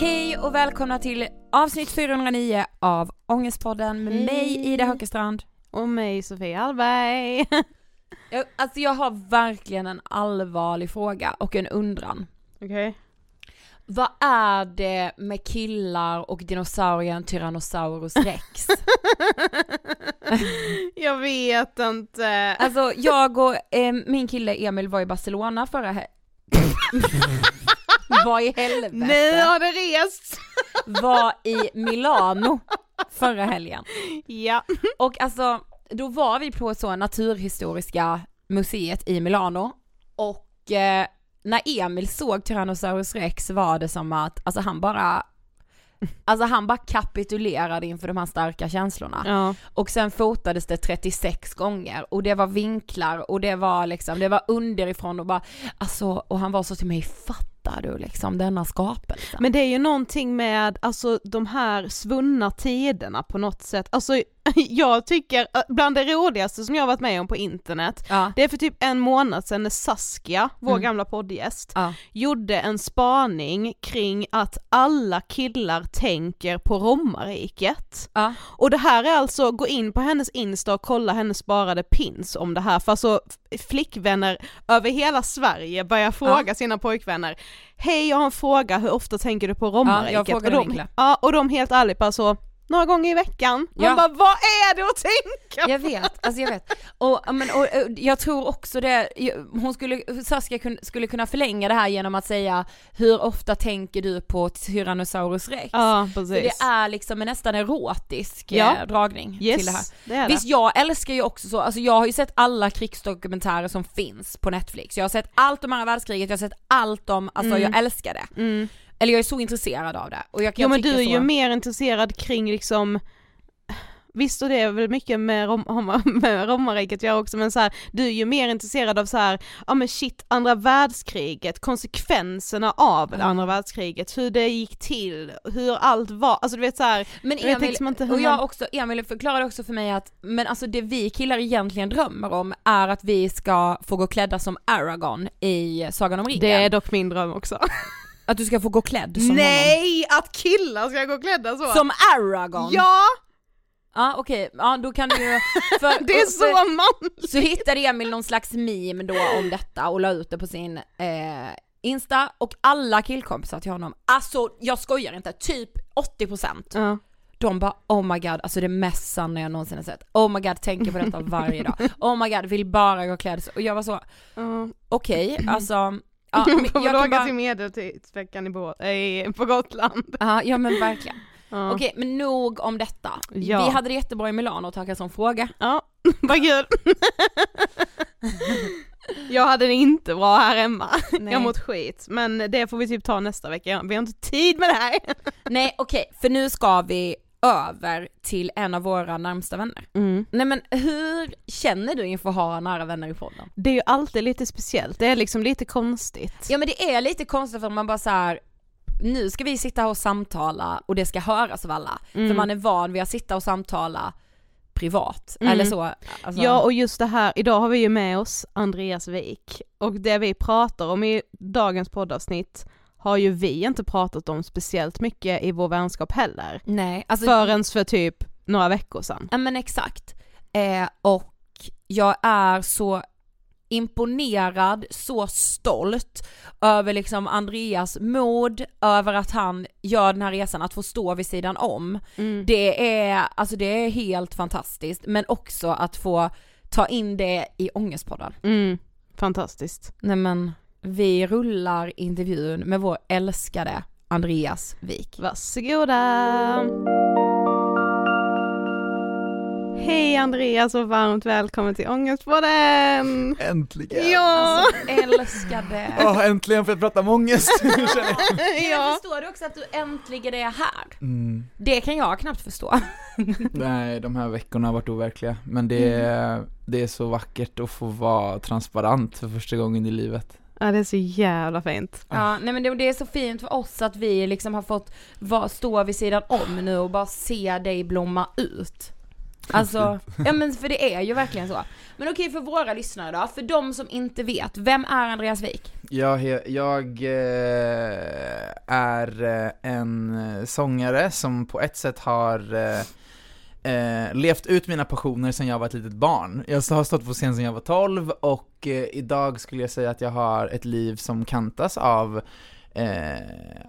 Hej och välkomna till avsnitt 409 av Ångestpodden med Hej. mig Ida Höckestrand. Och mig Sofie Hallberg. jag, alltså jag har verkligen en allvarlig fråga och en undran. Okej. Okay. Vad är det med killar och dinosaurien Tyrannosaurus rex? jag vet inte. Alltså jag och eh, min kille Emil var i Barcelona förra he- Vad i helvete? Nu har det rest! var i Milano förra helgen. Ja. Och alltså, då var vi på så naturhistoriska museet i Milano och eh, när Emil såg Tyrannosaurus rex var det som att, alltså han bara Alltså han bara kapitulerade inför de här starka känslorna. Ja. Och sen fotades det 36 gånger och det var vinklar och det var liksom, det var underifrån och bara, alltså, och han var så till mig, fattar du liksom denna skapelse? Men det är ju någonting med, alltså de här svunna tiderna på något sätt, alltså jag tycker, äh, bland det roligaste som jag har varit med om på internet, Ja. det är för typ en månad sedan när Saskia, vår Mm. gamla poddgäst, Ja. gjorde en spaning kring att alla killar tänker på romarriket. Ja. Och det här är alltså, gå in på hennes insta och kolla hennes sparade pins om det här, för alltså flickvänner över hela Sverige börjar fråga sina pojkvänner Hej jag har en fråga, hur ofta tänker du på romarriket? jag frågade och, de, ja, och de helt ärligt bara så, några gånger i veckan. Man Ja. bara, vad är det att tänka Jag vet, alltså jag vet. Och, men, och, jag tror också det, hon skulle, Saskia skulle kunna förlänga det här genom att säga hur ofta tänker du på Tyrannosaurus rex? Ja precis. det är liksom en nästan erotisk Ja. eh, dragning yes, till det här. det är det. Visst jag älskar ju också så, alltså jag har ju sett alla krigsdokumentärer som finns på Netflix. Jag har sett allt om andra världskriget, jag har sett allt om, alltså Mm. jag älskar det. Mm. Eller jag är så intresserad av det. Och jag kan Jo men du är så, ju mer intresserad kring liksom Visst och det är väl mycket med, rom, med romarriket jag också men så här, du är ju mer intresserad av så här, ja men shit andra världskriget, konsekvenserna av Ja. andra världskriget, hur det gick till, hur allt var, alltså du vet så här, Men jag Emil, liksom inte hur och jag man- också, Emil förklarade också för mig att, men alltså det vi killar egentligen drömmer om är att vi ska få gå klädda som Aragorn i Sagan om ringen. det är dock min dröm också. Att du ska få gå klädd som honom. Nej, att killar ska gå klädda så! Som Aragorn? Ja! Ja okej, ja då kan du ju, för, Det är för- så manligt! Så hittade Emil någon slags meme då om detta och la ut det på sin eh, Insta och alla killkompisar till honom, alltså jag skojar inte, typ 80% Ja. de bara oh my god, alltså det mest sanna jag någonsin har sett. Oh my god, tänker på detta varje dag. Oh my god, vill bara gå klädd. Och jag var så, Ja. okej, alltså. Ja, men jag kan åka bara, till medeltidsveckan i Bå- äh, på Gotland. ja, ja men verkligen. Ja. Okej, men nog om detta. Ja. Vi hade det jättebra i Milano och tacka som fråga. Ja, vad kul. jag hade det inte bra här hemma. Nej. Jag mått skit, men det får vi typ ta nästa vecka. Vi har inte tid med det här. Nej okej, för nu ska vi över till en av våra närmsta vänner. Nej men hur känner du inför att ha nära vänner i podden? Det är ju alltid lite speciellt, det är liksom lite konstigt. Ja men det är lite konstigt för man bara så här. nu ska vi sitta här och samtala och det ska höras av alla. För Mm. man är van vid att sitta och samtala privat, Mm. eller så. Alltså, Ja och just det här, idag har vi ju med oss Andreas Wik och det vi pratar om i dagens poddavsnitt har ju vi inte pratat om speciellt mycket i vår vänskap heller. nej, alltså, Förrän för typ några veckor sedan. ja men exakt. Eh, och jag är så imponerad, så stolt över liksom Andreas mod, över att han gör den här resan, att få stå vid sidan om. Mm. Det är, alltså det är helt fantastiskt, men också att få ta in det i Ångestpodden. Mm. Fantastiskt. Nej men, vi rullar intervjun med vår älskade Andreas Wik. Varsågoda! Hej Andreas och varmt välkommen till Ångestpodden! Äntligen! Ja! Älskade. Åh, äntligen får jag prata om ångest! känner jag. Ja. förstår du också att du äntligen är här? mm. Det kan jag knappt förstå. Nej, de här veckorna har varit overkliga, men det är, det är så vackert att få vara transparent för första gången i livet. Ja, det är så jävla fint. Ja, nej men det, det är så fint för oss att vi liksom har fått vara, stå vid sidan om nu och bara se dig blomma ut. Alltså, ja men för det är ju verkligen så. Men okej för våra lyssnare då, för de som inte vet, vem är Andreas Wik? Jag, jag eh, är eh, en eh, sångare som på ett sätt har eh, levt ut mina passioner sedan jag var ett litet barn. Jag har stått på scen sedan jag var 12 och eh, idag skulle jag säga att jag har ett liv som kantas av eh,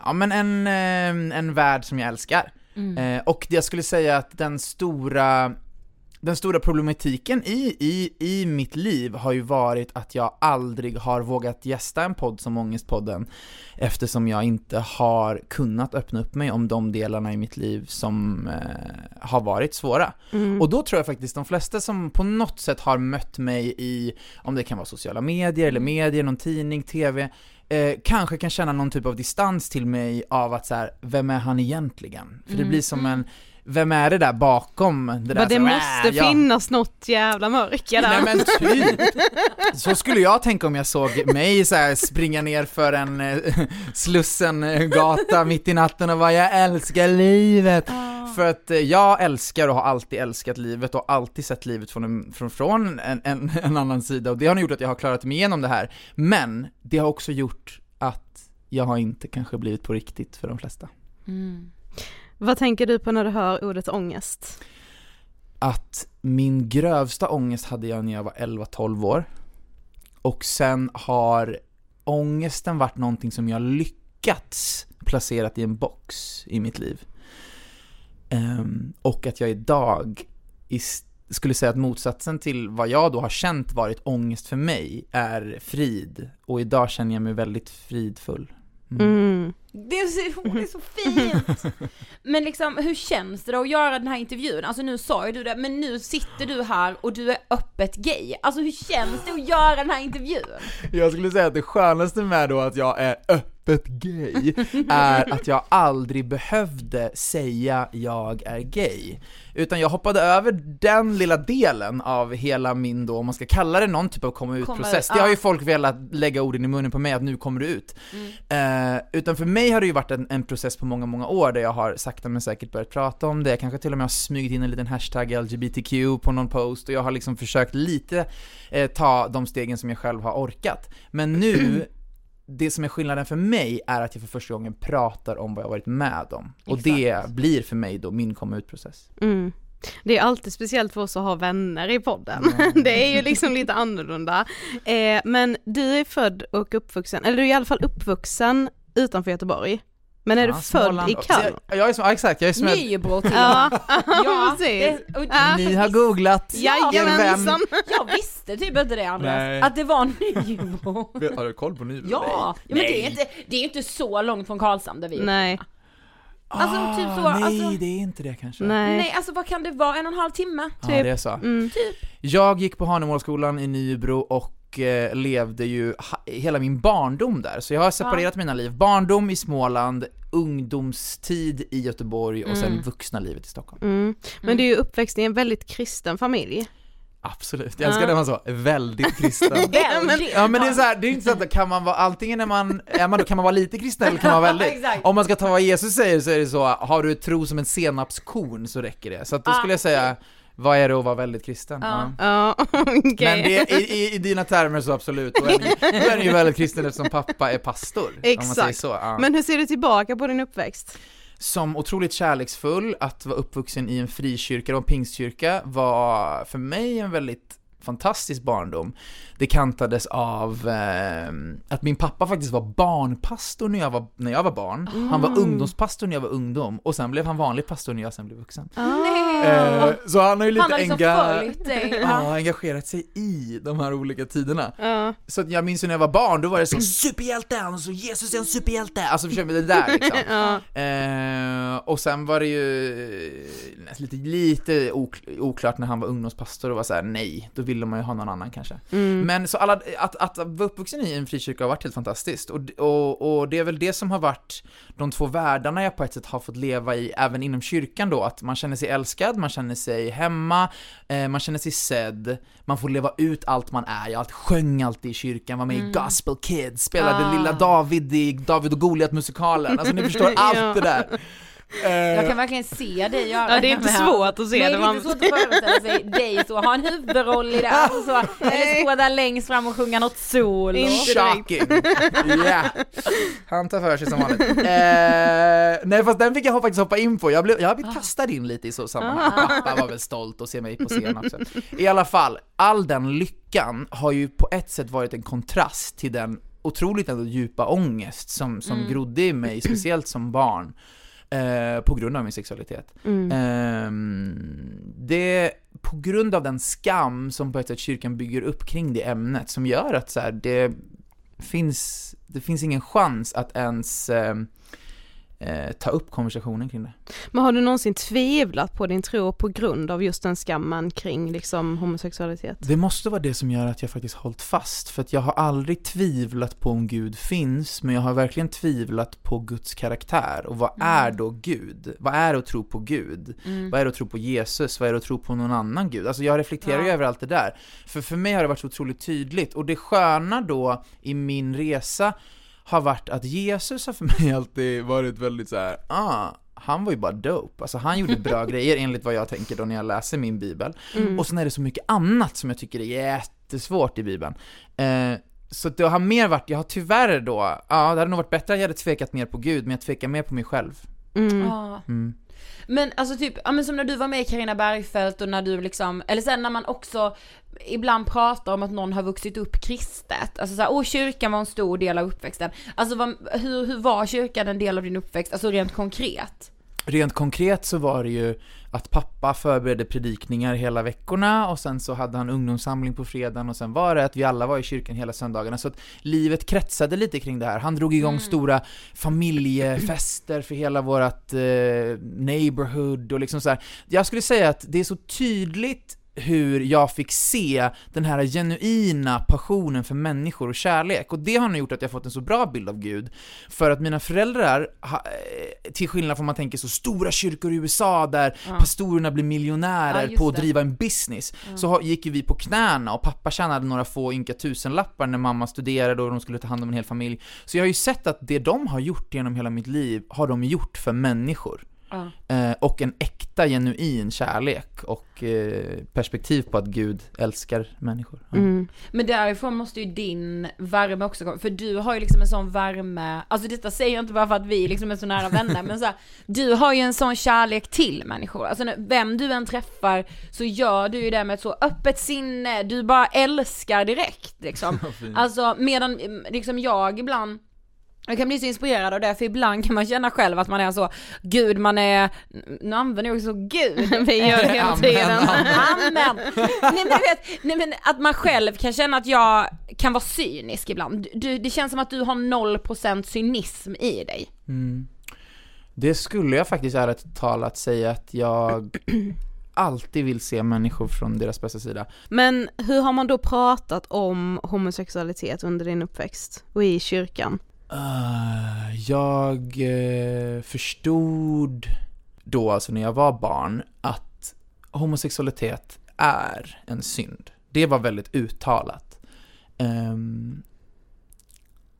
ja, men en, eh, en värld som jag älskar. Eh, och jag skulle säga att den stora den stora problematiken i, i, i mitt liv har ju varit att jag aldrig har vågat gästa en podd som Ångestpodden eftersom jag inte har kunnat öppna upp mig om de delarna i mitt liv som eh, har varit svåra. Mm. Och då tror jag faktiskt de flesta som på något sätt har mött mig i, om det kan vara sociala medier eller medier, någon tidning, TV, eh, kanske kan känna någon typ av distans till mig av att så här, vem är han egentligen? För det blir som en, vem är det där bakom det där? Men det så, måste äh, ja. finnas något jävla mörker där. Nej men typ! Så skulle jag tänka om jag såg mig så här springa ner för en eh, Slussen-gata mitt i natten och bara 'Jag älskar livet' För att eh, jag älskar och har alltid älskat livet och alltid sett livet från en, från, från en, en, en annan sida och det har nog gjort att jag har klarat mig igenom det här. Men det har också gjort att jag har inte kanske blivit på riktigt för de flesta. Vad tänker du på när du hör ordet ångest? Att min grövsta ångest hade jag när jag var 11-12 år. Och sen har ångesten varit någonting som jag lyckats placerat i en box i mitt liv. Um, och att jag idag skulle säga att motsatsen till vad jag då har känt varit ångest för mig är frid. Och idag känner jag mig väldigt fridfull. Mm. Det är så, det är så fint! Men liksom, hur känns det då att göra den här intervjun? Alltså nu sa ju du det, men nu sitter du här och du är öppet gay. Alltså hur känns det att göra den här intervjun? Jag skulle säga att det skönaste med då att jag är öppet gay är att jag aldrig behövde säga jag är gay. Utan jag hoppade över den lilla delen av hela min då, om man ska kalla det någon typ av komma ut-process. ut, Det har ju folk velat lägga orden i munnen på mig att nu kommer du ut. Eh, utan för mig har det ju varit en, en process på många, många år där jag har sakta men säkert börjat prata om det, jag kanske till och med har smugit in en liten hashtag LGBTQ på någon post och jag har liksom försökt lite eh, ta de stegen som jag själv har orkat. Men nu, det som är skillnaden för mig är att jag för första gången pratar om vad jag varit med om. Och det blir för mig då min komma ut-process. Mm. Det är alltid speciellt för oss att ha vänner i podden. det är ju liksom lite annorlunda. Eh, men du är född och uppvuxen, eller du är i alla fall uppvuxen utanför Göteborg. Men är Ja, du född i. Kalmar? Jag, jag är så, ja, exakt, jag är som Nybro till Ja, Ja, precis. det- och- Ja. Ni har googlat. Jajamensan. Jag visste typ inte det Andreas, Nej. att det var Nybro. Har du koll på Nybro? Ja, ja men det är, inte, det är inte så långt från Karlshamn där vi är. Nej, Alltså typ så, Ah, nej, alltså, det är inte det kanske. nej. nej alltså vad kan det vara, en och en halv timme? Ja, typ. det är så. Mm. Jag gick på Hanemålsskolan i Nybro och eh, levde ju hela min barndom där, så jag har separerat mina liv. Barndom i Småland, ungdomstid i Göteborg och sen vuxna livet i Stockholm. Mm. Men du är ju uppväxt i en väldigt kristen familj. Absolut, jag älskar när man så, väldigt kristen. Ja men det är så här, det är inte så att kan man vara, antingen är man, är man då, kan man vara lite kristen eller kan man vara väldigt. Om man ska ta vad Jesus säger så är det så, har du ett tro som en senapskorn så räcker det. Så att då Ah, skulle jag säga, vad är det att vara väldigt kristen? Ja. Ja, okej. Men det, i, i, i dina termer så absolut, då är ni, då är ni ju väldigt kristen eftersom pappa är pastor. Om man säger Exakt. så. Ja. Men hur ser du tillbaka på din uppväxt? Som otroligt kärleksfull, att vara uppvuxen i en frikyrka och en pingstkyrka var för mig en väldigt fantastisk barndom. Det kantades av eh, att min pappa faktiskt var barnpastor när jag var, när jag var barn. Han var ungdomspastor när jag var ungdom och sen blev han vanlig pastor när jag sen blev vuxen. Eh, så han har ju lite Han har liksom enga-. Ja, engagerat sig i de här olika tiderna. Ja. Så att jag minns ju när jag var barn, då var det så superhjälte, och så Jesus är en superhjälte, alltså förstår du, det där liksom. eh, och sen var det ju lite, lite ok- oklart när han var ungdomspastor och var så här: nej, då ville man ju ha någon annan kanske. Men så alla, att, att vara uppvuxen i en frikyrka har varit helt fantastiskt, och, och, och det är väl det som har varit de två världarna jag på ett sätt har fått leva i även inom kyrkan då, att man känner sig älskad, man känner sig hemma, eh, man känner sig sedd, man får leva ut allt man är. Jag allt, sjöng alltid i kyrkan, var med i Gospel Kids, spelade Ah. lilla David i David och Goliat-musikalen, alltså ni förstår allt det där. Eh, Jag kan verkligen se dig göra Ja, det är inte svårt att se Nej, det, det är man- inte svårt att föreställa sig dig så, ha en huvudroll i det, alltså så, eller stå där längst fram och sjunga något solo. Shocking! Ja! Han tar för sig som vanligt. Eh, nej fast den fick jag faktiskt hoppa in på, jag, blev, jag har blivit kastad in lite i så sammanhang. Pappa var väl stolt att se mig på scen också. I alla fall, all den lyckan har ju på ett sätt varit en kontrast till den otroligt ändå djupa ångest som, som grodde i mig, speciellt som barn. Eh, på grund av min sexualitet. Ehm, det på grund av den skam som på ett sätt kyrkan bygger upp kring det ämnet som gör att så här, det finns, det finns ingen chans att ens eh, ta upp konversationen kring det. Men har du någonsin tvivlat på din tro på grund av just den skammen kring liksom homosexualitet? Det måste vara det som gör att jag faktiskt hållit fast, för att jag har aldrig tvivlat på om Gud finns, men jag har verkligen tvivlat på Guds karaktär. Och vad är då Gud? Vad är det att tro på Gud? Vad är det att tro på Jesus? Vad är det att tro på någon annan Gud? Alltså jag reflekterar ju över allt det där. För för mig har det varit så otroligt tydligt, och det sköna då i min resa har varit att Jesus har för mig alltid varit väldigt så här, ah, han var ju bara dope. Alltså han gjorde bra grejer enligt vad jag tänker då när jag läser min bibel. Mm. Och sen är det så mycket annat som jag tycker är jättesvårt i bibeln. Eh, så det har mer varit, jag har tyvärr då, ja det hade nog varit bättre att jag hade tvekat mer på Gud, men jag tvekar mer på mig själv. Mm. Ja. Mm. Men alltså typ, ja men som när du var med i Carina Bergfeldt och när du liksom, eller sen när man också ibland pratar om att någon har vuxit upp kristet, alltså såhär, åh kyrkan var en stor del av uppväxten. Alltså vad, hur, hur var kyrkan en del av din uppväxt, alltså rent konkret? Rent konkret så var det ju att pappa förberedde predikningar hela veckorna och sen så hade han ungdomssamling på fredagen och sen var det att vi alla var i kyrkan hela söndagarna så att livet kretsade lite kring det här. Han drog igång stora familjefester för hela vårat eh, neighborhood och liksom så här. Jag skulle säga att det är så tydligt hur jag fick se den här genuina passionen för människor och kärlek. Och det har nog gjort att jag fått en så bra bild av Gud. För att mina föräldrar, eh, till skillnad från man tänker så stora kyrkor i USA där pastorerna blir miljonärer Ja, på att det. driva en business, så har- gick ju vi på knäna och pappa tjänade några få ynka tusenlappar när mamma studerade och de skulle ta hand om en hel familj. Så jag har ju sett att det de har gjort genom hela mitt liv har de gjort för människor. Eh, och en äkta, genuin kärlek och eh, perspektiv på att Gud älskar människor. Mm. Men därifrån måste ju din värme också komma, för du har ju liksom en sån värme, alltså detta säger jag inte bara för att vi liksom är så nära vänner, men så här, du har ju en sån kärlek till människor. Alltså vem du än träffar så gör du ju det med ett så öppet sinne, du bara älskar direkt liksom. Alltså medan mm, liksom jag ibland jag kan bli så inspirerad av det, för ibland kan man känna själv att man är så, gud man är, nu använder jag också gud. Vi gör det hela tiden. amen. Amen! Nej men du vet, nej men att man själv kan känna att jag kan vara cynisk ibland. Du, det känns som att du har 0% cynism i dig. Mm. Det skulle jag faktiskt ärligt talat säga att jag alltid vill se människor från deras bästa sida. Men hur har man då pratat om homosexualitet under din uppväxt och i kyrkan? Uh, jag eh, förstod då, alltså när jag var barn, att homosexualitet är en synd. Det var väldigt uttalat. Ehm,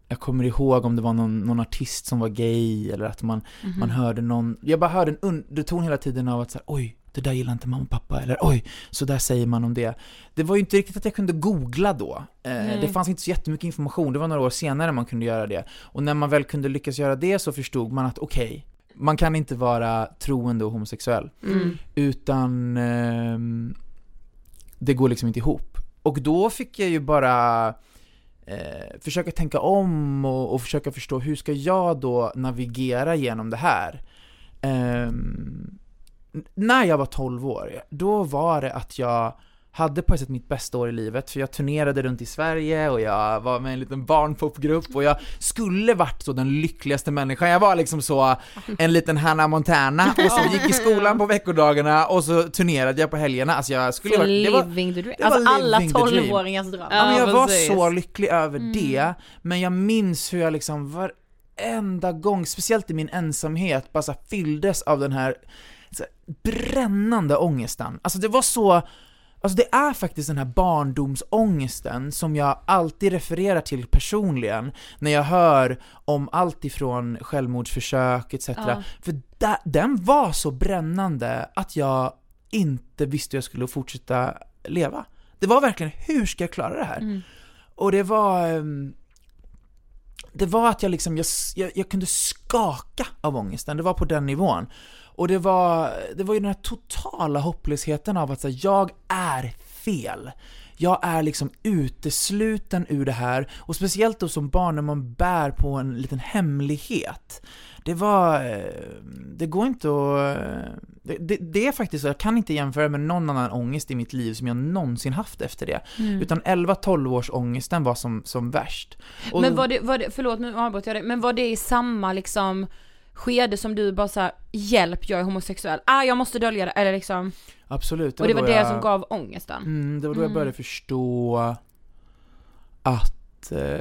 jag kommer ihåg om det var någon, någon artist som var gay eller att man, man hörde någon, jag bara hörde en underton hela tiden av att så här, oj, det där gillar inte mamma och pappa, eller oj, så där säger man om det. Det var ju inte riktigt att jag kunde googla då. Eh, det fanns inte så jättemycket information, det var några år senare man kunde göra det. Och när man väl kunde lyckas göra det så förstod man att okej, man kan inte vara troende och homosexuell. Mm. Utan ehm, det går liksom inte ihop. Och då fick jag ju bara eh, försöka tänka om och, och försöka förstå hur ska jag då navigera genom det här. N- när jag var 12 år, då var det att jag hade på ett sätt mitt bästa år i livet, för jag turnerade runt i Sverige och jag var med i en liten barnpopgrupp och jag skulle varit så den lyckligaste människan. Jag var liksom så en liten Hannah Montana och så gick i skolan på veckodagarna och så turnerade jag på helgerna. Alltså jag skulle varit, det var, living the dream. det var Alltså alla living the dream. 12-åringars dröm. Ja, men jag Ja, var så lycklig över det, men jag minns hur jag liksom varenda gång, speciellt i min ensamhet, bara så fylldes av den här brännande ångesten. Alltså det var så, alltså det är faktiskt den här barndomsångesten som jag alltid refererar till personligen när jag hör om allt ifrån självmordsförsök etc. Ja. För där, den var så brännande att jag inte visste hur jag skulle fortsätta leva. Det var verkligen, hur ska jag klara det här? Och det var... Det var att jag liksom, jag, jag, jag kunde skaka av ångesten, det var på den nivån. Och det var, det var ju den här totala hopplösheten av att säga jag är fel. Jag är liksom utesluten ur det här, och speciellt då som barn när man bär på en liten hemlighet. Det var, eh, det går inte att, eh, det, det, det är faktiskt så, jag kan inte jämföra med någon annan ångest i mitt liv som jag någonsin haft efter det. Utan 11-12 års ångesten var som, som värst. Och- Men var det, var det, förlåt nu avbröt jag dig, men var det i samma liksom skede som du bara såhär, hjälp jag är homosexuell, ah jag måste dölja det, eller liksom, Absolut. och det var det jag, som gav ångesten? Mm, det var då jag började förstå att eh,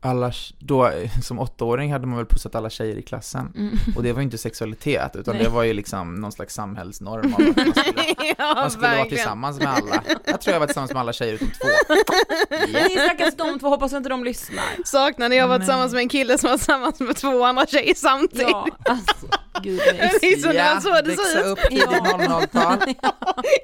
alla, då, som åttaåring hade man väl pussat alla tjejer i klassen. Mm. Och det var ju inte sexualitet, utan Nej. det var ju liksom någon slags samhällsnorm av att man skulle, ja, man skulle vara tillsammans med alla. Jag tror jag var tillsammans med alla tjejer utom två. Ni stackars de två, hoppas inte de lyssnar. Saknar när jag var Nej. tillsammans med en kille som var tillsammans med två andra tjejer samtidigt. Ja, alltså. Gud, Det är så han såg det växa så upp tidigt 00-tal.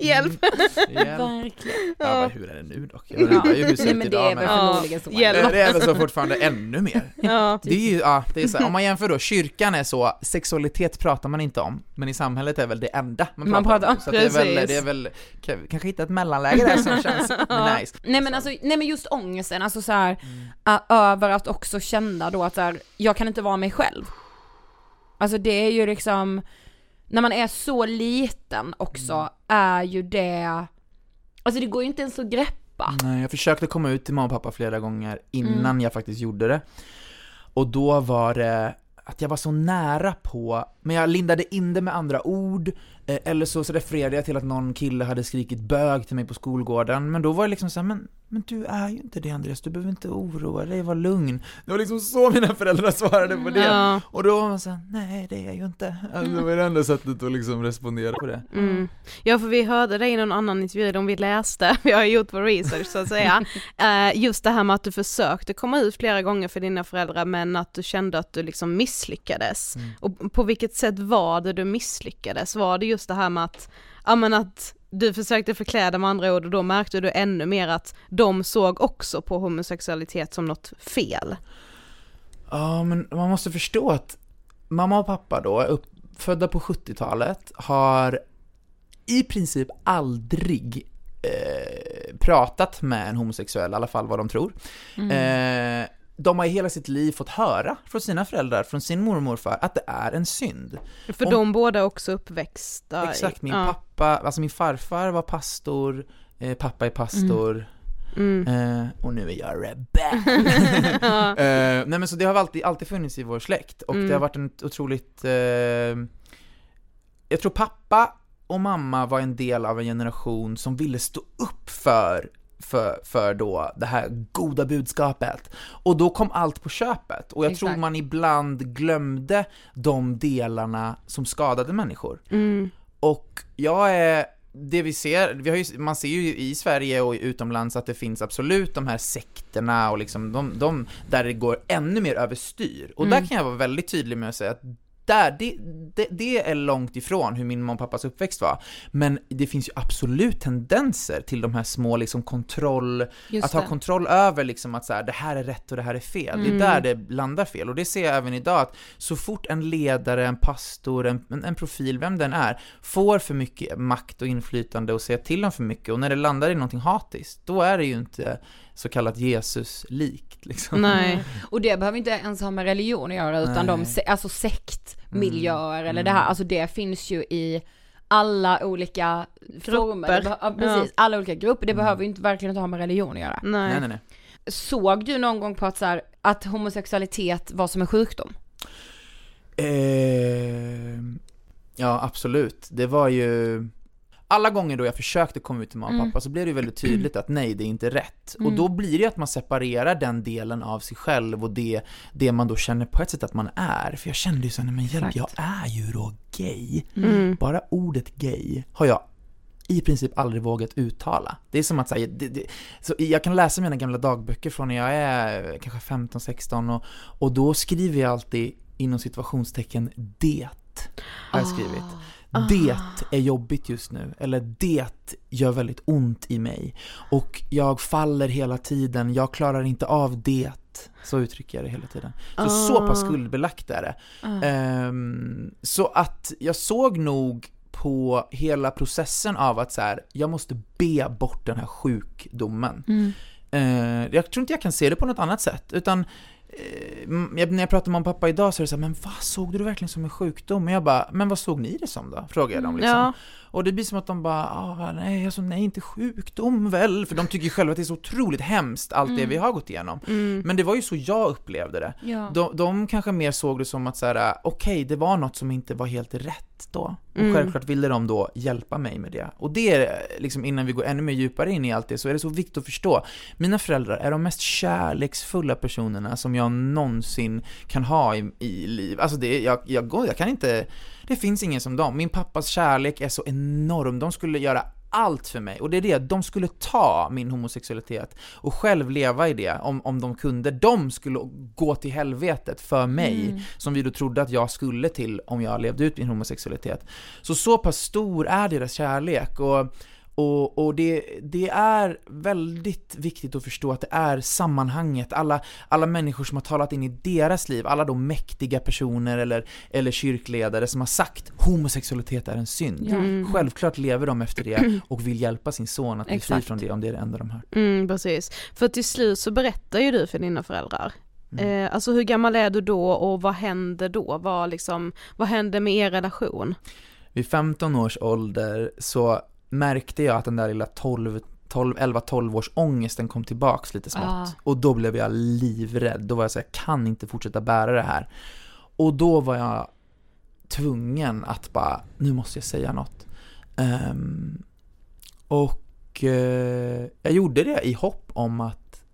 Hjälp. Hjälp. Verkligen. Ja, hur är det nu dock? Jag undrar ju hur det ser ut men det idag, är väl Ja, förmodligen så. Det är väl så fortfarande ännu mer. Ja. Det är ju, ja, det är så här, om man jämför då, kyrkan är så, sexualitet pratar man inte om, men i samhället är väl det enda man pratar, Man pratar om. Så det är väl, det är väl, kan- kanske hitta ett mellanläge där som känns nice. Nej men alltså, nej men just ångesten, alltså så här, ä- över att också känna då att så här, jag kan inte vara mig själv. Alltså det är ju liksom, när man är så liten också, är ju det, alltså det går ju inte ens att greppa. Nej, jag försökte komma ut till mamma och pappa flera gånger innan jag faktiskt gjorde det. Och då var det att jag var så nära på, men jag lindade in det med andra ord, eller så, så refererade jag till att någon kille hade skrikit bög till mig på skolgården, men då var det liksom så här, men, men du är ju inte det Andreas, du behöver inte oroa dig, var lugn. Det var liksom så mina föräldrar svarade på det. Ja. Och då var man såhär, nej det är jag ju inte. Alltså, det var det enda sättet att liksom respondera på det. Mm. Ja för vi hörde det i någon annan intervju, de vi läste, vi har gjort vår research så att säga, Eh, just det här med att du försökte komma ut flera gånger för dina föräldrar men att du kände att du liksom misslyckades. Och på vilket sätt var det du misslyckades? Var det just det här med att, ja men att du försökte förkläda med andra ord och då märkte du ännu mer att de såg också på homosexualitet som något fel? Ja, men man måste förstå att mamma och pappa då, uppfödda på 70-talet, har i princip aldrig eh, pratat med en homosexuell, i alla fall vad de tror. Eh, de har i hela sitt liv fått höra från sina föräldrar, från sin mormor och morfar, att det är en synd. För Om- de båda är också uppväxta. Exakt, min ja. pappa, alltså min farfar var pastor, eh, pappa är pastor, Mm. eh, och nu är jag rebell. eh, nej men så det har alltid, alltid funnits i vår släkt, och Mm. det har varit en otroligt, eh, jag tror pappa och mamma var en del av en generation som ville stå upp för för, för då det här goda budskapet. Och då kom allt på köpet. Och jag tror Exakt. man ibland glömde de delarna som skadade människor. Mm. Och jag är, det vi ser, vi har ju, man ser ju i Sverige och utomlands att det finns absolut de här sekterna och liksom de, de där det går ännu mer överstyr. Och där kan jag vara väldigt tydlig med att säga att där, det, det, det är långt ifrån hur min mamma och pappas uppväxt var. Men det finns ju absolut tendenser till de här små liksom kontroll, Just att ha det. kontroll över liksom att så här, det här är rätt och det här är fel. Det är där det landar fel. Och det ser jag även idag, att så fort en ledare, en pastor, en, en, en profil, vem den är, får för mycket makt och inflytande och säger till om för mycket, och när det landar i någonting hatiskt, då är det ju inte så kallat Jesus-likt liksom. Nej. Och det behöver inte ens ha med religion att göra utan de, Nej. se- alltså sektmiljöer eller det här, alltså det finns ju i alla olika former. Grupper. beh- ja, precis, alla olika grupper. Det behöver ju inte verkligen inte ha med religion att göra. Nej. Nej, nej, nej. Såg du någon gång på att så här, att homosexualitet var som en sjukdom? Eh, ja, absolut. Det var ju... Alla gånger då jag försökte komma ut till mamma och Mm. pappa så blev det ju väldigt tydligt att nej, det är inte rätt. Och då blir det ju att man separerar den delen av sig själv och det, det man då känner på ett sätt att man är. För jag kände ju såhär, nej men hjälp, jag är ju då gay. Mm. Bara ordet gay har jag i princip aldrig vågat uttala. Det är som att säga, så jag kan läsa mina gamla dagböcker från när jag är kanske 15-16 och, och då skriver jag alltid inom situationstecken det har jag skrivit. Det är jobbigt just nu, eller det gör väldigt ont i mig. Och jag faller hela tiden, jag klarar inte av det. Så uttrycker jag det hela tiden. Så, så pass skuldbelagt är det. Ehm, så att jag såg nog på hela processen av att så här, jag måste be bort den här sjukdomen. Eh, jag tror inte jag kan se det på något annat sätt, utan Eh, när jag pratar med min pappa idag så är det så här, men vad såg du det verkligen som en sjukdom? Och jag bara, men vad såg ni det som då? Frågar jag dem liksom. Mm, ja. Och det blir som att de bara, ah, nej, alltså, nej, inte sjukdom väl? För de tycker ju själva att det är så otroligt hemskt, allt det vi har gått igenom. Men det var ju så jag upplevde det. Ja. De, de kanske mer såg det som att så här, okej, det var något som inte var helt rätt då. Och Mm. självklart ville de då hjälpa mig med det. Och det är, liksom innan vi går ännu mer djupare in i allt det, så är det så viktigt att förstå. Mina föräldrar är de mest kärleksfulla personerna som jag någonsin kan ha i, i liv. Alltså det, jag, jag, går, jag kan inte, det finns ingen som dem. Min pappas kärlek är så enorm, de skulle göra allt för mig. Och det är det, de skulle ta min homosexualitet och själv leva i det om, om de kunde. De skulle gå till helvetet för mig, Mm. som vi då trodde att jag skulle till om jag levde ut min homosexualitet. Så så pass stor är deras kärlek. Och och, och det, det är väldigt viktigt att förstå att det är sammanhanget, alla, alla människor som har talat in i deras liv, alla de mäktiga personer eller, eller kyrkledare som har sagt homosexualitet är en synd. Mm. Självklart lever de efter det och vill hjälpa sin son att bli fri Exakt. från det om det är det enda de har. Mm, precis. För till slut så berättar ju du för dina föräldrar. Mm. Eh, alltså hur gammal är du då och vad händer då? Vad, liksom, vad händer med er relation? Vid 15 års ålder så märkte jag att den där lilla 12 12, 11-12 års ångesten kom tillbaks lite smått. Ah. Och då blev jag livrädd. Då var jag så här, jag kan inte fortsätta bära det här. Och då var jag tvungen att bara, nu måste jag säga något. Ehm, och eh, jag gjorde det i hopp om att,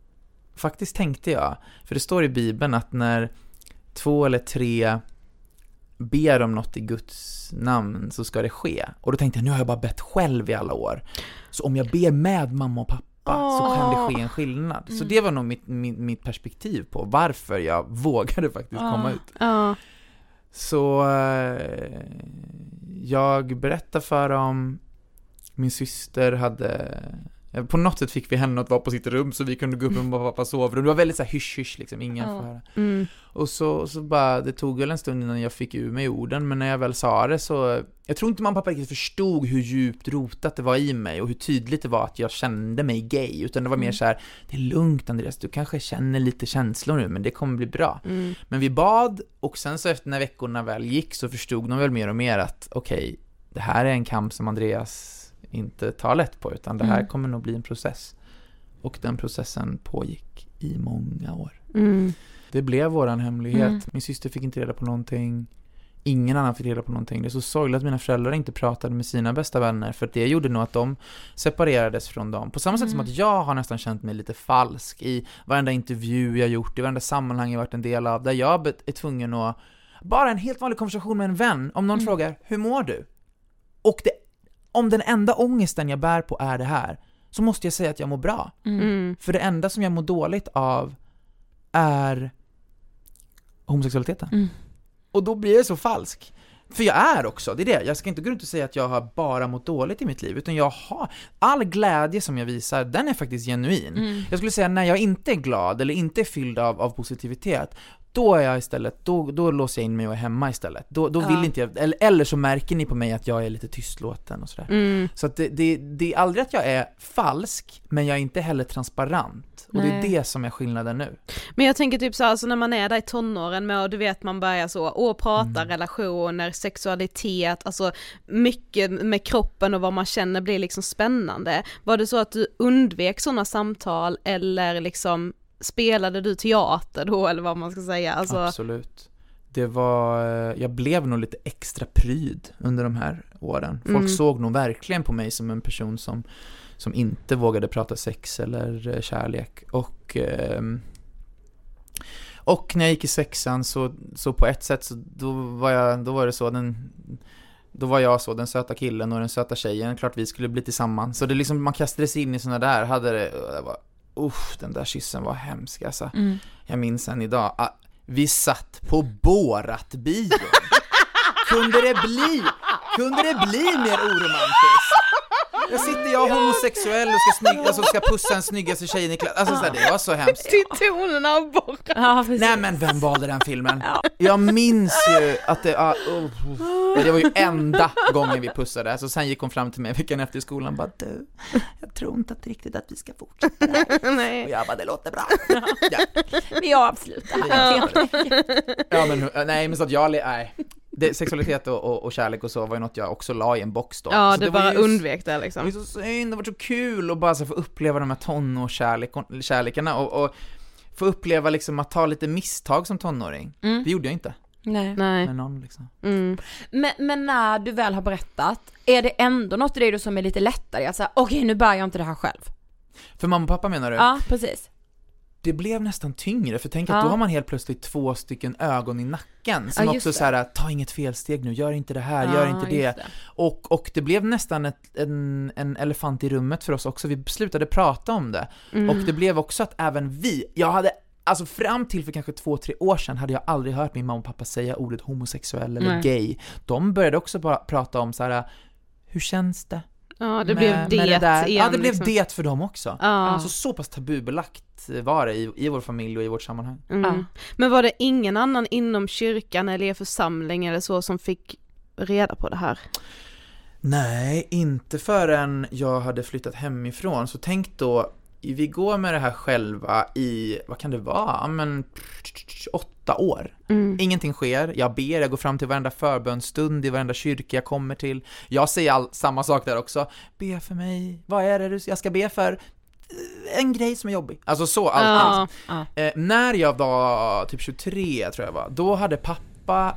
faktiskt tänkte jag, för det står i bibeln att när två eller tre ber om något i Guds namn så ska det ske. Och då tänkte jag, nu har jag bara bett själv i alla år. Så om jag ber med mamma och pappa så kan det ske en skillnad. Så det var nog mitt, mitt, mitt perspektiv på varför jag vågade faktiskt komma ut. Ja. Så eh, jag berättade för dem, min syster hade på något sätt fick vi henne att vara på sitt rum så vi kunde gå upp i och pappas sovrum. Det var väldigt så här hysch-hysch liksom, ingen Ja. får höra. Mm. Och så, så bara, det tog väl en stund innan jag fick ur mig orden, men när jag väl sa det så, jag tror inte mamma och pappa riktigt förstod hur djupt rotat det var i mig och hur tydligt det var att jag kände mig gay, utan det var mer så här: det är lugnt Andreas, du kanske känner lite känslor nu, men det kommer bli bra. Mm. Men vi bad, och sen så efter när veckorna väl gick så förstod de väl mer och mer att, okej, det här är en kamp som Andreas inte tar lätt på, utan det här Mm. kommer nog bli en process. Och den processen pågick i många år. Mm. Det blev våran hemlighet. Mm. Min syster fick inte reda på någonting. Ingen annan fick reda på någonting. Det är så sorgligt att mina föräldrar inte pratade med sina bästa vänner, för det gjorde nog att de separerades från dem. På samma sätt som Mm. att jag har nästan känt mig lite falsk i varenda intervju jag gjort, i varenda sammanhang jag varit en del av, där jag är tvungen att, bara en helt vanlig konversation med en vän, om någon Mm. frågar 'Hur mår du?' Och det, om den enda ångesten jag bär på är det här, så måste jag säga att jag mår bra. Mm. För det enda som jag mår dåligt av är homosexualiteten. Mm. Och då blir jag så falsk. För jag är också, det är det. Jag ska inte gå runt och säga att jag har bara mått dåligt i mitt liv, utan jag har, all glädje som jag visar, den är faktiskt genuin. Mm. Jag skulle säga när jag inte är glad eller inte är fylld av, av positivitet, då är jag istället, då, då låser jag in mig och är hemma istället. Då, då vill Ja. inte jag, eller, eller så märker ni på mig att jag är lite tystlåten och sådär. Mm. Så att det, det, det är aldrig att jag är falsk, men jag är inte heller transparent. Och det är det som är skillnaden nu. Men jag tänker typ så alltså när man är där i tonåren med och du vet man börjar så, och prata Mm. relationer, sexualitet, alltså mycket med kroppen och vad man känner blir liksom spännande. Var det så att du undvek sådana samtal eller liksom spelade du teater då eller vad man ska säga? Alltså, Absolut. Det var, eh, jag blev nog lite extra pryd under de här åren. Folk Mm. såg nog verkligen på mig som en person som, som inte vågade prata sex eller eh, kärlek. Och, ehm, och när jag gick i sexan så, så på ett sätt så då var, jag, då var det så, den, då var jag så, den söta killen och den söta tjejen, klart vi skulle bli tillsammans. Så det liksom, man kastade sig in i sådana där, hade det, det var, usch, den där kyssen var hemsk alltså. Mm. Jag minns än idag, ah, vi satt på Borat-bion. kunde det bli, kunde det bli mer oromantiskt? Jag sitter jag homosexuell och ska, snygg, alltså ska pussa den snyggaste tjejen i klassen, alltså så här, det var så hemskt. till tonerna av borra. Ja, precis. Nej men vem valde den filmen? Jag minns ju att det, ah, oh, oh. det var ju enda gången vi pussade, så sen gick hon fram till mig veckan efter i skolan och bara du, jag tror inte att riktigt att vi ska fortsätta här. Och Nej. jag bara, det låter bra. Ja. Vi avslutar. Ja. Ja men nej men så att jag, nej. Det, sexualitet och, och, och kärlek och så var ju något jag också la i en box då. Ja, så du var bara ju- undvek det Det var liksom. så synd, det var så kul att bara så få uppleva de här tonårskärlekarna och, och få uppleva liksom att ta lite misstag som tonåring. Mm. Det gjorde jag inte Nej. Nej. med någon liksom. Mm. Men, men när du väl har berättat, är det ändå något i dig då som är lite lättare? Att säga, okej nu bär jag inte det här själv. För mamma och pappa menar du? Ja, precis. Det blev nästan tyngre, för tänk Ja. att då har man helt plötsligt två stycken ögon i nacken som Ja, också så här: ta inget felsteg nu, gör inte det här, Ja, gör inte det. det. Och, och det blev nästan ett, en, en elefant i rummet för oss också, vi slutade prata om det. Mm. Och det blev också att även vi, jag hade Alltså fram till för kanske två, tre år sedan hade jag aldrig hört min mamma och pappa säga ordet homosexuell eller Nej. gay. De började också bara prata om så här. hur känns det? Ja, det med- blev med det, där? igen. Ja, det blev liksom. det för dem också. Ja. Alltså så pass tabubelagt var det i, i vår familj och i vårt sammanhang. Mm. Ja. Men var det ingen annan inom kyrkan eller er församling eller så som fick reda på det här? Nej, inte förrän jag hade flyttat hemifrån. Så tänk då, vi går med det här själva i, vad kan det vara, men åtta år. Mm. Ingenting sker, jag ber, jag går fram till varenda förbönstund i varenda kyrka jag kommer till. Jag säger all, samma sak där också. Be för mig, vad är det du- jag ska be för? En grej som är jobbig. Alltså så, allt. Ja. Eh, när jag var typ 23 tror jag var, då hade pappa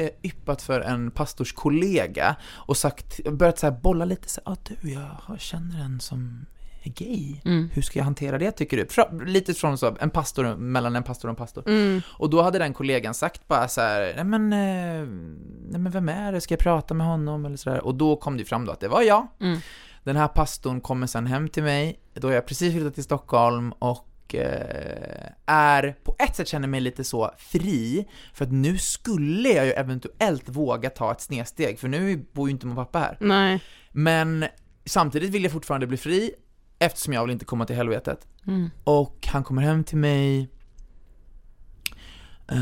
eh, yppat för en pastorskollega och sagt, börjat så bolla lite så här, ah, du, jag känner en som är gay. Mm. Hur ska jag hantera det tycker du? Fra, lite från så, en pastor, mellan en pastor och en pastor. Mm. Och då hade den kollegan sagt bara så här, nej men, eh, nej men vem är det? Ska jag prata med honom? Eller så där. Och då kom det fram då att det var jag. Mm. Den här pastorn kommer sen hem till mig, då har jag precis flyttat till Stockholm och eh, är, på ett sätt känner mig lite så fri, för att nu skulle jag ju eventuellt våga ta ett snedsteg, för nu bor ju inte min pappa här. Nej. Men samtidigt vill jag fortfarande bli fri, eftersom jag vill inte komma till helvetet. Mm. Och han kommer hem till mig Eh,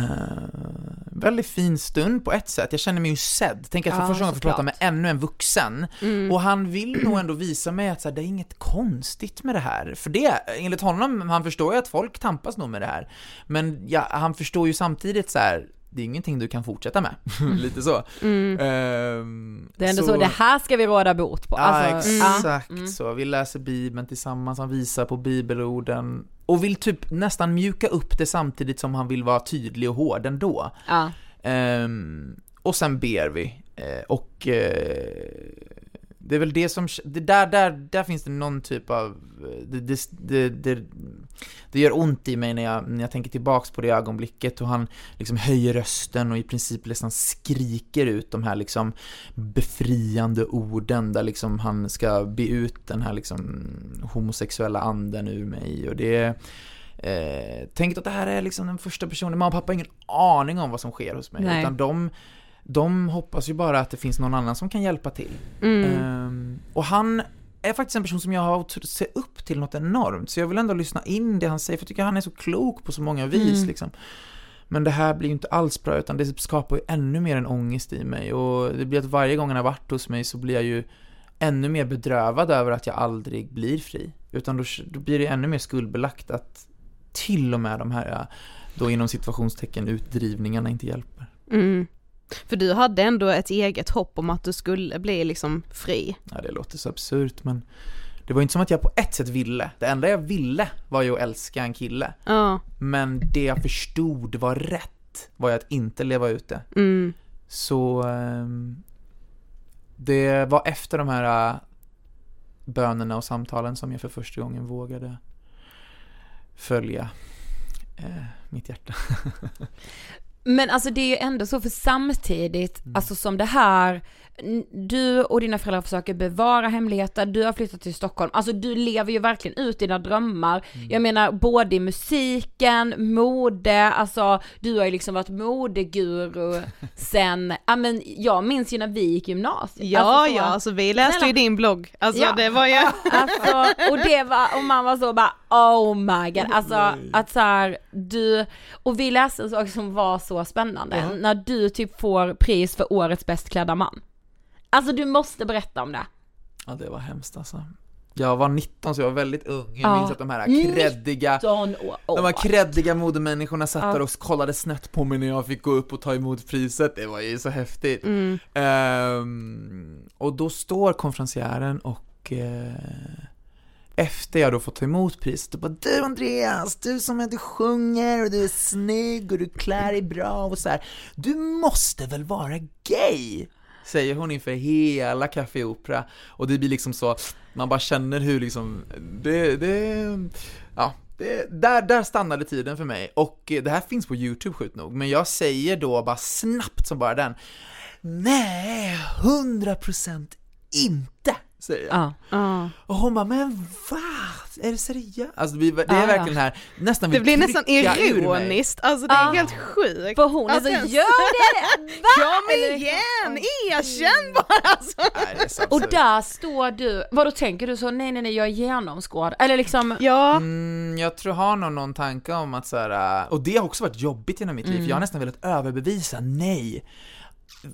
väldigt fin stund på ett sätt, jag känner mig ju sedd. Tänk att för Ja, första gången få prata med ännu en vuxen. Mm. Och han vill nog ändå visa mig att så här, det är inget konstigt med det här. För det, enligt honom, han förstår ju att folk tampas nog med det här. Men ja, han förstår ju samtidigt så här. Det är ingenting du kan fortsätta med. Lite så. Mm. Ehm, Det är ändå så, det här ska vi råda bot på. Ja, Alltså, ja. exakt Mm. så. Vi läser Bibeln tillsammans, han visar på bibelorden och vill typ nästan mjuka upp det samtidigt som han vill vara tydlig och hård ändå. Ja. Ehm, och sen ber vi. Eh, och eh, det är väl det som, det där, där, där finns det någon typ av, det, det, det, det, det gör ont i mig när jag, när jag tänker tillbaks på det ögonblicket och han liksom höjer rösten och i princip nästan skriker ut de här liksom befriande orden där liksom han ska be ut den här liksom homosexuella anden ur mig och det Eh, tänk att det här är liksom den första personen, mamma och pappa har ingen aning om vad som sker hos mig, Nej. utan de, de hoppas ju bara att det finns någon annan som kan hjälpa till. Mm. Ehm, och han är faktiskt en person som jag har ser upp till något enormt, så jag vill ändå lyssna in det han säger, för jag tycker han är så klok på så många vis Mm. liksom. Men det här blir ju inte alls bra, utan det skapar ju ännu mer en ångest i mig, och det blir att varje gång han har varit hos mig så blir jag ju ännu mer bedrövad över att jag aldrig blir fri. Utan då, då blir det ännu mer skuldbelagt att till och med de här, då inom situationstecken, utdrivningarna inte hjälper. Mm. För du hade ändå ett eget hopp om att du skulle bli liksom fri. Ja, det låter så absurt, men det var inte som att jag på ett sätt ville. Det enda jag ville var ju att älska en kille. Ja. Men det jag förstod var rätt var ju att inte leva ut det. Mm. Så ehm, det var efter de här äh, bönerna och samtalen som jag för första gången vågade följa eh, mitt hjärta. Men alltså det är ju ändå så för samtidigt, Mm. alltså som det här, du och dina föräldrar försöker bevara hemligheter, du har flyttat till Stockholm, alltså du lever ju verkligen ut dina drömmar. Mm. Jag menar både i musiken, mode, alltså du har ju liksom varit modeguru sen, ja men jag minns ju när vi gick gymnasiet. Ja, alltså, så- ja, alltså vi läste Snälla. ju din blogg. Alltså Ja. det var ju... Alltså, och det var, och man var så bara oh my god, alltså att så här, du, och vi läste en sak som var så spännande, när du typ får pris för årets bäst klädda man. Alltså du måste berätta om det. Ja, det var hemskt alltså. Jag var 19 så jag var väldigt ung. Jag Ja. minns att de här kreddiga, 19 år. Oh de här kreddiga modemänniskorna satt Ja. där och kollade snett på mig när jag fick gå upp och ta emot priset. Det var ju så häftigt. Mm. Ehm, och då står konferencieren och eh, efter jag då fått ta emot priset och bara Du Andreas, du som inte sjunger och du är snygg och du klär dig bra och så här. Du måste väl vara gay? Säger hon inför hela Café Opera och det blir liksom så, man bara känner hur liksom, det, det, ja, det, där, där stannade tiden för mig och det här finns på YouTube sjukt nog, men jag säger då bara snabbt som bara den Nej, 100% inte, säger jag. Ja. Ja. Och hon bara, men va? Är det seriöst? Alltså vi, det är ja. verkligen här, nästan Det vill blir nästan ironiskt, alltså det är Ja. helt sjukt. För hon är Att så, ens- gör det! Va? Kom Eller- igen, erkänn bara alltså! Nej, det Och där står du, vad då tänker du så, nej nej nej jag är genomskådad, eller liksom, Ja, Mm, jag tror har nog någon tanke om att så här, äh, och det har också varit jobbigt genom mitt liv, för jag har nästan velat överbevisa, nej.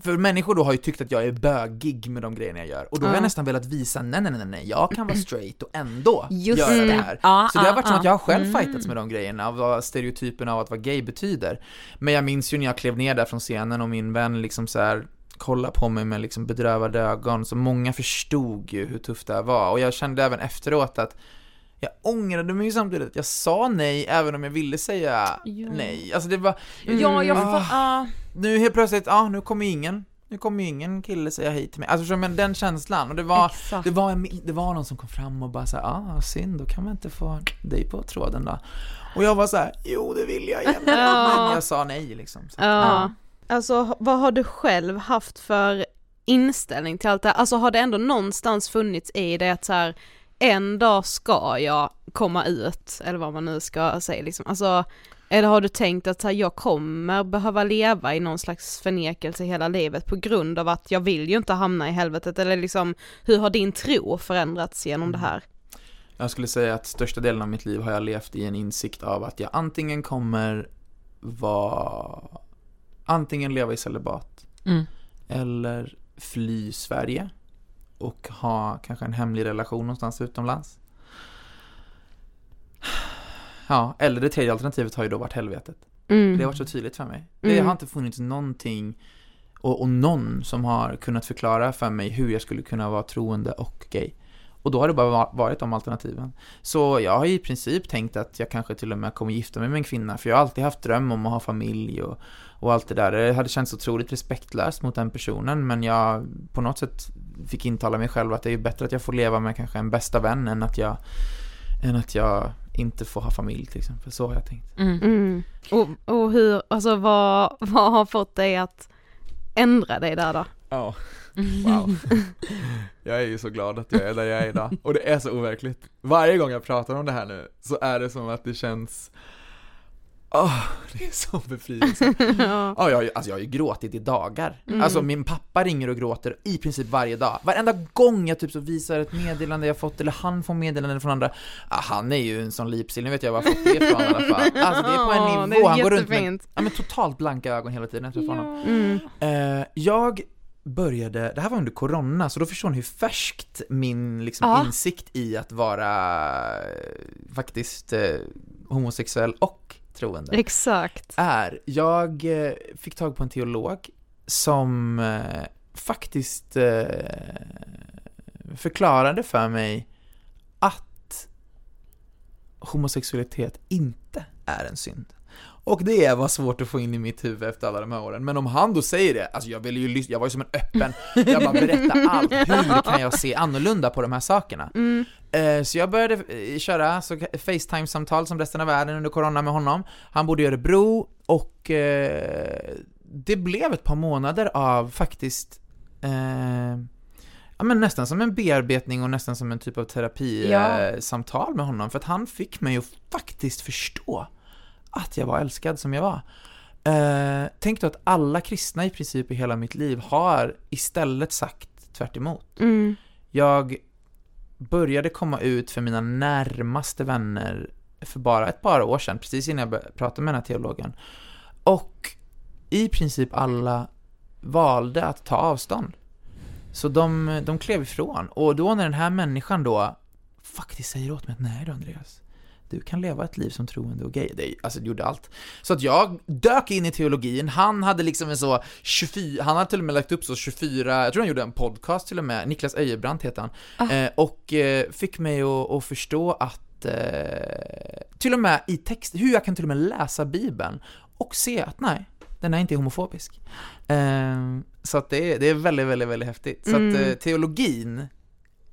För människor då har ju tyckt att jag är bögig med de grejerna jag gör, och då har jag nästan velat visa, nej nej nej nej, jag kan vara straight och ändå Just göra det här. Ja, så det har varit som att jag har själv Mm. fightats med de grejerna, av vad stereotypen av att vara gay betyder. Men jag minns ju när jag klev ner där från scenen och min vän liksom så här kollade på mig med liksom bedrövade ögon, så många förstod ju hur tufft det här var, och jag kände även efteråt att jag ångrade mig ju samtidigt, jag sa nej även om jag ville säga Ja. nej. Alltså det var, ja jag Ah. fa- ja. nu helt plötsligt, ja nu kommer ingen, nu kommer ju ingen kille säga hej till mig. Alltså men den känslan, och det var, Exakt. det var, en, det var någon som kom fram och bara såhär, ah synd, då kan man inte få dig på tråden då. Och jag var så här, jo det vill jag gärna, Ja. men jag sa nej liksom. Så. ja. Alltså vad har du själv haft för inställning till allt det här? Alltså har det ändå någonstans funnits i det att så här, en dag ska jag komma ut, eller vad man nu ska säga liksom. Alltså, eller har du tänkt att så här, jag kommer behöva leva i någon slags förnekelse hela livet på grund av att jag vill ju inte hamna i helvetet, eller liksom hur har din tro förändrats genom det här? Jag skulle säga att största delen av mitt liv har jag levt i en insikt av att jag antingen kommer vara, antingen leva i celibat, Mm. eller fly Sverige och ha kanske en hemlig relation någonstans utomlands. Ja, eller det tredje alternativet har ju då varit helvetet. Mm. Det har varit så tydligt för mig. Det Mm. har inte funnits någonting och, och någon som har kunnat förklara för mig hur jag skulle kunna vara troende och gay. Och då har det bara va- varit de alternativen. Så jag har i princip tänkt att jag kanske till och med kommer gifta mig med en kvinna, för jag har alltid haft dröm om att ha familj och, och allt det där. Det hade känts otroligt respektlöst mot den personen, men jag på något sätt fick intala mig själv att det är bättre att jag får leva med kanske en bästa vän än att jag, än att jag inte får ha familj till exempel. Så har jag tänkt. Mm. Mm. Och, och hur, alltså vad, vad har fått dig att ändra dig där då? Ja, wow. Jag är ju så glad att jag är där jag är idag. Och det är så overkligt. Varje gång jag pratar om det här nu så är det som att det känns Åh, det är så befrielse. ja. Ja, jag, alltså jag har ju gråtit i dagar. Alltså min pappa ringer och gråter i princip varje dag. Varenda gång jag typ så visar ett meddelande jag fått, eller han får meddelande från andra. Ah, han är ju en sån lipsill, nu vet jag var jag fått det ifrån i alla fall. Alltså det är på en nivå, han går runt med ja, men totalt blanka ögon hela tiden när jag träffar honom. Mm. Eh, jag började, det här var under corona, så då förstår ni hur färskt min liksom, Ja. insikt i att vara eh, faktiskt eh, homosexuell och troende Exakt. är. Jag eh, fick tag på en teolog som eh, faktiskt eh, förklarade för mig att homosexualitet inte är en synd. Och det var svårt att få in i mitt huvud efter alla de här åren. Men om han då säger det, alltså jag ville ju lyssna, jag var ju som en öppen, jag bara berätta allt, hur kan jag se annorlunda på de här sakerna? Mm. Eh, Så jag började eh, köra Facetime-samtal som resten av världen under corona med honom. Han bodde i Örebro och eh, det blev ett par månader av faktiskt eh, Ja men nästan som en bearbetning och nästan som en typ av Ja. terapisamtal med honom för att han fick mig att faktiskt förstå att jag var älskad som jag var. Eh, tänk då att alla kristna i princip i hela mitt liv har istället sagt tvärt emot. Mm. Jag började komma ut för mina närmaste vänner för bara ett par år sedan, precis innan jag började prata med den här teologen. Och i princip alla valde att ta avstånd. Så de, de klev ifrån. Och då när den här människan då faktiskt säger åt mig att nej då Andreas, du kan leva ett liv som troende och gay. Det, alltså det gjorde allt. Så att jag dök in i teologin, han hade liksom en så 24, han hade till och med lagt upp så 24, jag tror han gjorde en podcast till och med, Niklas Öjebrant heter han, eh, och eh, fick mig att, att förstå att eh, till och med i text, hur jag kan till och med läsa bibeln och se att nej, den är inte homofobisk. Eh, så att det är, det är väldigt, väldigt, väldigt häftigt. Så att eh, teologin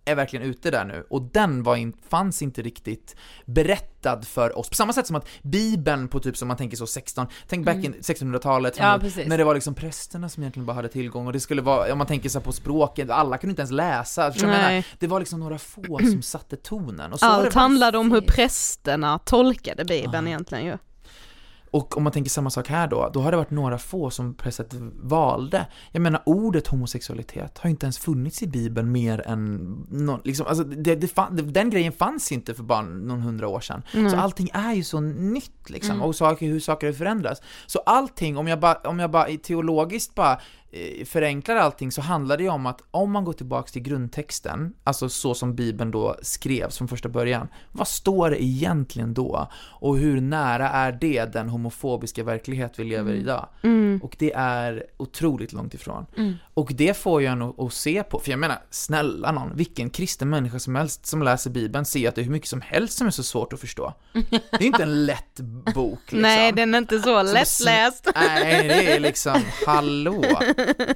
är verkligen ute där nu och den var in, fanns inte riktigt berättad för oss. På samma sätt som att Bibeln på typ som man tänker så 16, tänk back in 1600-talet Ja, när det var liksom prästerna som egentligen bara hade tillgång och det skulle vara, om man tänker så på språket, alla kunde inte ens läsa. Jag menar? Det var liksom några få som satte tonen. Och så Allt handlade om hur prästerna tolkade bibeln Ja. egentligen ju. Och om man tänker samma sak här då, då har det varit några få som prästet valde. Jag menar, ordet homosexualitet har ju inte ens funnits i Bibeln mer än, nå- liksom, alltså det, det fan, den grejen fanns inte för bara någon hundra år sedan. Så allting är ju så nytt liksom, och saker, hur saker förändras. Så allting, om jag bara, om jag bara teologiskt bara förenklar allting så handlar det ju om att om man går tillbaks till grundtexten, alltså så som Bibeln då skrevs från första början, vad står det egentligen då? Och hur nära är det den homofobiska verklighet vi lever i idag? Och det är otroligt långt ifrån. Och det får ju en att, se på, för jag menar, snälla någon, vilken kristen människa som helst som läser Bibeln ser att det är hur mycket som helst som är så svårt att förstå. Det är inte en lätt bok liksom. Nej, den är inte så lättläst. Nej, det är liksom, hallå.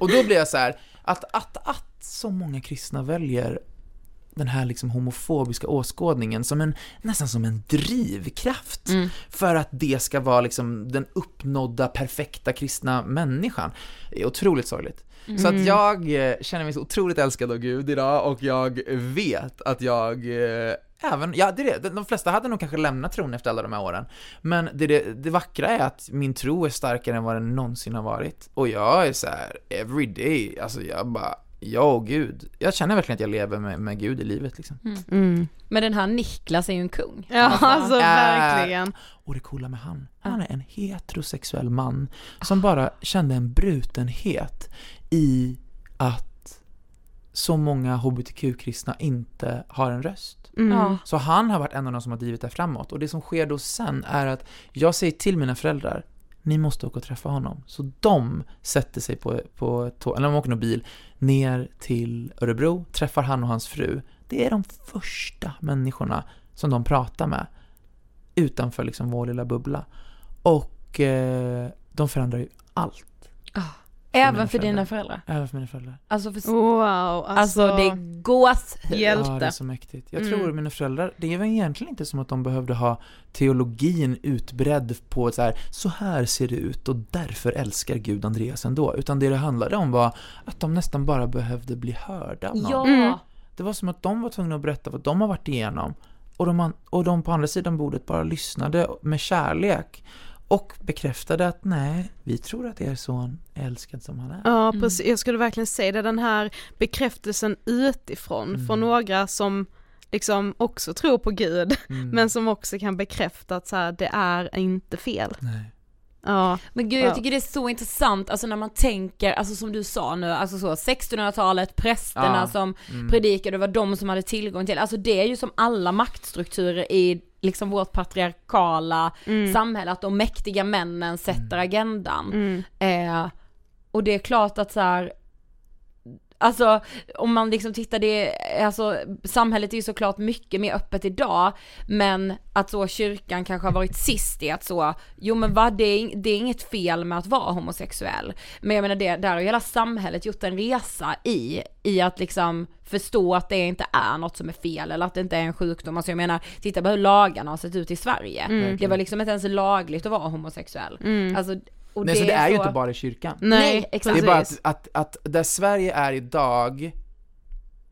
Och då blir jag så här, att, att, att så många kristna väljer den här liksom homofobiska åskådningen som en, nästan som en drivkraft för att det ska vara liksom den uppnådda perfekta kristna människan. Det är otroligt sorgligt. Så att jag eh, känner mig så otroligt älskad av Gud idag och jag vet att jag eh, Även, ja det är det, de flesta hade nog kanske lämnat tron efter alla de här åren. Men det, det, det vackra är att min tro är starkare än vad den någonsin har varit. Och jag är så här every day, alltså jag bara, ja och Gud Jag känner verkligen att jag lever med, med Gud i livet liksom Mm. Men den här Niklas är ju en kung. Ja, alltså Äh, verkligen. Och det coola med han, han är en heterosexuell man som bara kände en brutenhet i att så många hbtq-kristna inte har en röst. Mm. Ja. Så han har varit en av de som har drivit det framåt. Och det som sker då sen är att jag säger till mina föräldrar, ni måste åka och träffa honom. Så de sätter sig på, på tåg, eller de åker någon bil, ner till Örebro, träffar han och hans fru. Det är de första människorna som de pratar med utanför liksom vår lilla bubbla. Och eh, de förändrar ju allt. Ah. Även för dina föräldrar. föräldrar. Även för mina föräldrar. Alltså, för, Wow, alltså, alltså, det är gåshud. Hjälp. Ja, det är så mäktigt. Jag Mm. tror mina föräldrar, det är väl egentligen inte som att de behövde ha teologin utbredd på ett så här, så här ser det ut och därför älskar Gud Andreas ändå. Utan det det handlade om var att de nästan bara behövde bli hörda av någon. Ja. Mm. Det var som att de var tvungna att berätta vad de har varit igenom. Och de, och de på andra sidan bordet bara lyssnade med kärlek. Och bekräftade att nej, vi tror att er son är älskad som han är. Ja precis, jag skulle verkligen säga det, den här bekräftelsen utifrån från några som liksom också tror på Gud Mm. men som också kan bekräfta att så här, det är inte fel. Nej. Ja, Men gud Ja. jag tycker det är så intressant, alltså när man tänker, alltså som du sa nu, alltså så 1600-talet, prästerna Ja. som Mm. predikade, det var de som hade tillgång till, alltså det är ju som alla maktstrukturer i liksom vårt patriarkala samhälle, att de mäktiga männen sätter agendan. mm. Eh, och det är klart att så här, alltså om man liksom tittar det, alltså samhället är ju såklart mycket mer öppet idag, men att så kyrkan kanske har varit sist i att så, jo men vad det är, det är inget fel med att vara homosexuell. Men jag menar det, där har ju hela samhället gjort en resa i, i att liksom förstå att det inte är något som är fel eller att det inte är en sjukdom. Alltså jag menar, titta på hur lagarna har sett ut i Sverige. Mm. Det var liksom inte ens lagligt att vara homosexuell. Alltså, och Nej, så det är ju så- inte bara i kyrkan. Nej, exakt. Det är bara att, att, att där Sverige är idag,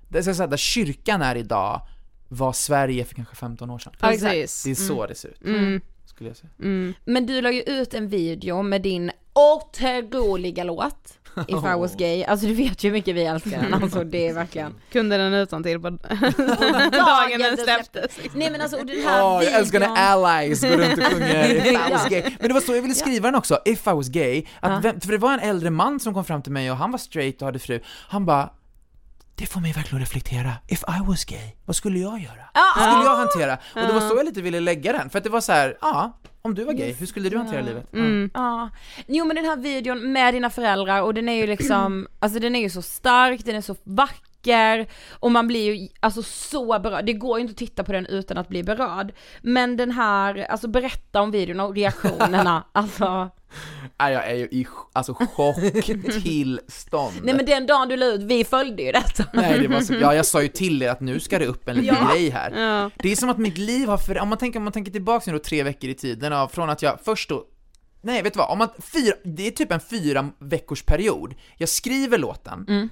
det ska jag säga, där kyrkan är idag, var Sverige för kanske 15 år sedan. Ja, exakt. Det är så det ser ut, Mm. skulle jag säga. Mm. Men du la ju ut en video med din otroliga låt, If I was gay. Alltså du vet ju hur mycket vi älskar den, alltså det är verkligen Kunde den utan till på dagen dagen den släpptes. Nej men alltså och den här Åh, jag älskar när allies går runt och sjunger If I was gay. Men det var så jag ville skriva den också, If I was gay, att Ja. vem, för det var en äldre man som kom fram till mig och han var straight och hade fru, han bara det får mig verkligen att reflektera. If I was gay, vad skulle jag göra? Vad skulle jag hantera? Och det var så jag lite ville lägga den, för att det var så här, ja, om du var gay, hur skulle du hantera livet? Ja. Mm. Ja, jo men den här videon med dina föräldrar och den är ju liksom, alltså den är ju så stark, den är så vacker och man blir ju alltså så berörd, det går ju inte att titta på den utan att bli berörd. Men den här, alltså berätta om videon och reaktionerna, alltså. Nej, jag är ju i alltså, chocktillstånd. Nej men den dagen du la ut, vi följde ju detta. Nej, det var så, ja, jag sa ju till er att nu ska det upp en liten Ja. grej här. Ja. Det är som att mitt liv har för, om man tänker, om man tänker tillbaka nu då tre veckor i tiden, av, från att jag först då Nej, vet du vad? Om man, fyra, det är typ en fyra veckors period. Jag skriver låten, Mm.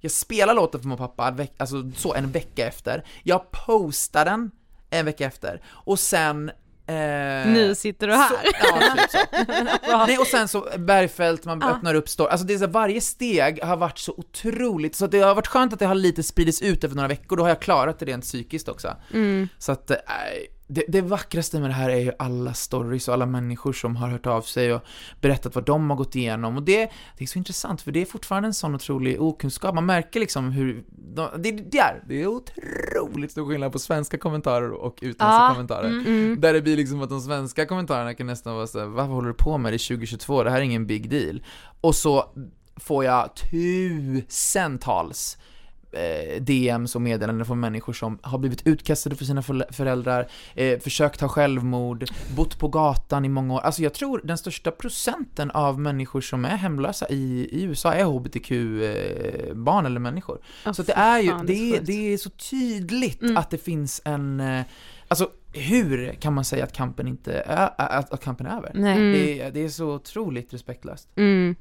jag spelar låten för och pappa, veck, alltså så en vecka efter. Jag postar den en vecka efter, och sen eh, Nu sitter du här. Så, ja, typ så. Nej, och sen så Bergfält, man öppnar upp store, alltså det är så, här, varje steg har varit så otroligt, så det har varit skönt att det har lite spridits ut över några veckor, då har jag klarat det rent psykiskt också. Mm. Så att, äh, det, det vackraste med det här är ju alla stories och alla människor som har hört av sig och berättat vad de har gått igenom, och det, det är så intressant, för det är fortfarande en sån otrolig okunskap, man märker liksom hur, de, det, det är, det är otroligt stor skillnad på svenska kommentarer och utländska Ja, kommentarer. Mm. Där det blir liksom att de svenska kommentarerna kan nästan vara såhär, vad håller du på med? Det är 2022, det här är ingen big deal. Och så får jag tusentals DMs och meddelanden från människor som har blivit utkastade för sina föräldrar, eh, försökt ha självmord, bott på gatan i många år. Alltså jag tror den största procenten av människor som är hemlösa i, i USA är HBTQ-barn eller människor. Ja, Så det är ju, fan, det, är, det är så tydligt Mm. att det finns en, eh, alltså hur kan man säga att kampen inte är, att, att kampen är över? Nej. Mm. Det, är, det är så otroligt respektlöst. Mm.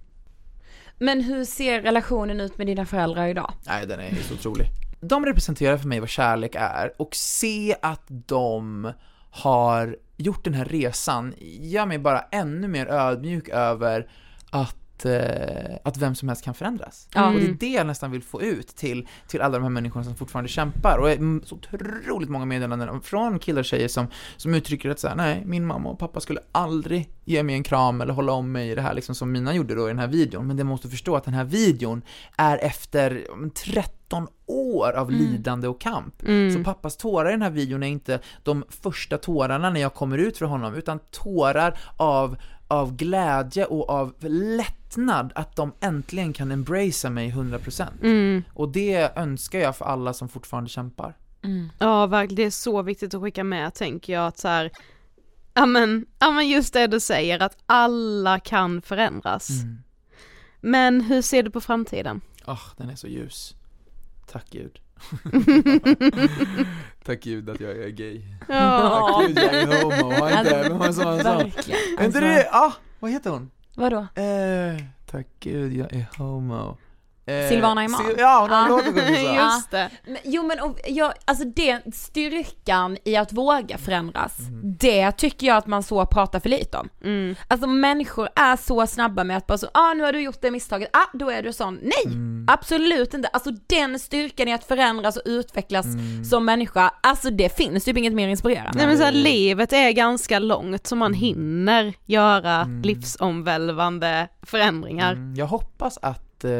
Men hur ser relationen ut med dina föräldrar idag? Nej, den är helt otrolig. De representerar för mig vad kärlek är, och se att de har gjort den här resan gör mig bara ännu mer ödmjuk över att, eh, att vem som helst kan förändras. Ja. Och det är Mm. det jag nästan vill få ut till, till alla de här människorna som fortfarande kämpar. Och mm, så otroligt många meddelanden från killar och tjejer som, som uttrycker att säga nej, min mamma och pappa skulle aldrig ge mig en kram eller hålla om mig i det här liksom som mina gjorde då i den här videon. Men det måste förstå att den här videon är efter mm, 13 år av lidande och kamp. Mm. Så pappas tårar i den här videon är inte de första tårarna när jag kommer ut för honom, utan tårar av, av glädje och av lättnad att de äntligen kan embracea mig 100%. Mm. Och det önskar jag för alla som fortfarande kämpar. Ja verkligen, det är så viktigt att skicka med tänker jag att så här, ja men, ja men just det du säger att alla kan förändras. Mm. Men hur ser du på framtiden? Ah, den är så ljus. Tack Gud. Tack Gud att jag är gay. Ja. Tack Gud jag är homo. Har inte, vem det som sa? Verkligen. Är inte det, ah, vad heter hon? Vadå? Eh, tack Gud jag är homo. Eh, Silvana Imam. Sil- ja, hon har Ah. låt som sjunger så. Just det. Men, jo men och, jag, alltså det, styrkan i att våga förändras, Mm. det tycker jag att man så pratar för lite om. Mm. Alltså människor är så snabba med att bara så, ah nu har du gjort det misstaget, ah då är du sån. Nej! Mm. Absolut inte. Alltså den styrkan i att förändras och utvecklas Mm. som människa, alltså det finns typ inget mer inspirerande. Nej men så här, livet är ganska långt så man Mm. hinner göra livsomvälvande förändringar. Mm, jag hoppas att, eh,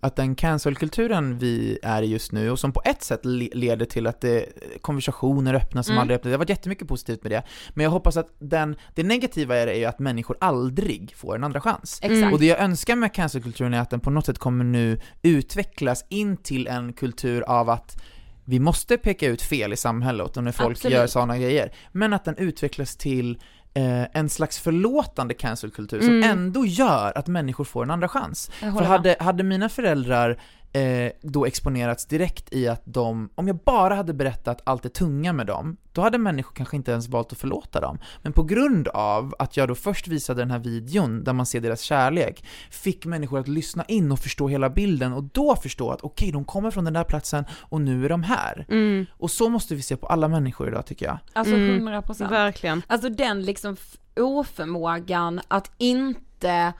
att den cancelkulturen vi är i just nu, och som på ett sätt le- leder till att det, konversationer öppnas som Mm. aldrig öppnats, det har varit jättemycket positivt med det, men jag hoppas att den, det negativa i det är ju att människor aldrig får en andra chans. Exakt. Och det jag önskar med cancelkulturen är att den på något sätt kommer nu utvecklas in till en kultur av att vi måste peka ut fel i samhället och när folk Absolut. gör sådana grejer, men att den utvecklas till eh, en slags förlåtande cancelkultur som Mm. ändå gör att människor får en andra chans. För hade, hade mina föräldrar eh, då exponerats direkt i att de, om jag bara hade berättat allt det tunga med dem, då hade människor kanske inte ens valt att förlåta dem. Men på grund av att jag då först visade den här videon där man ser deras kärlek, fick människor att lyssna in och förstå hela bilden och då förstå att okej, de kommer från den där platsen och nu är de här. Mm, Och så måste vi se på alla människor idag tycker jag. Alltså Mm. 100 procent. verkligen. Alltså den liksom oförmågan att inte,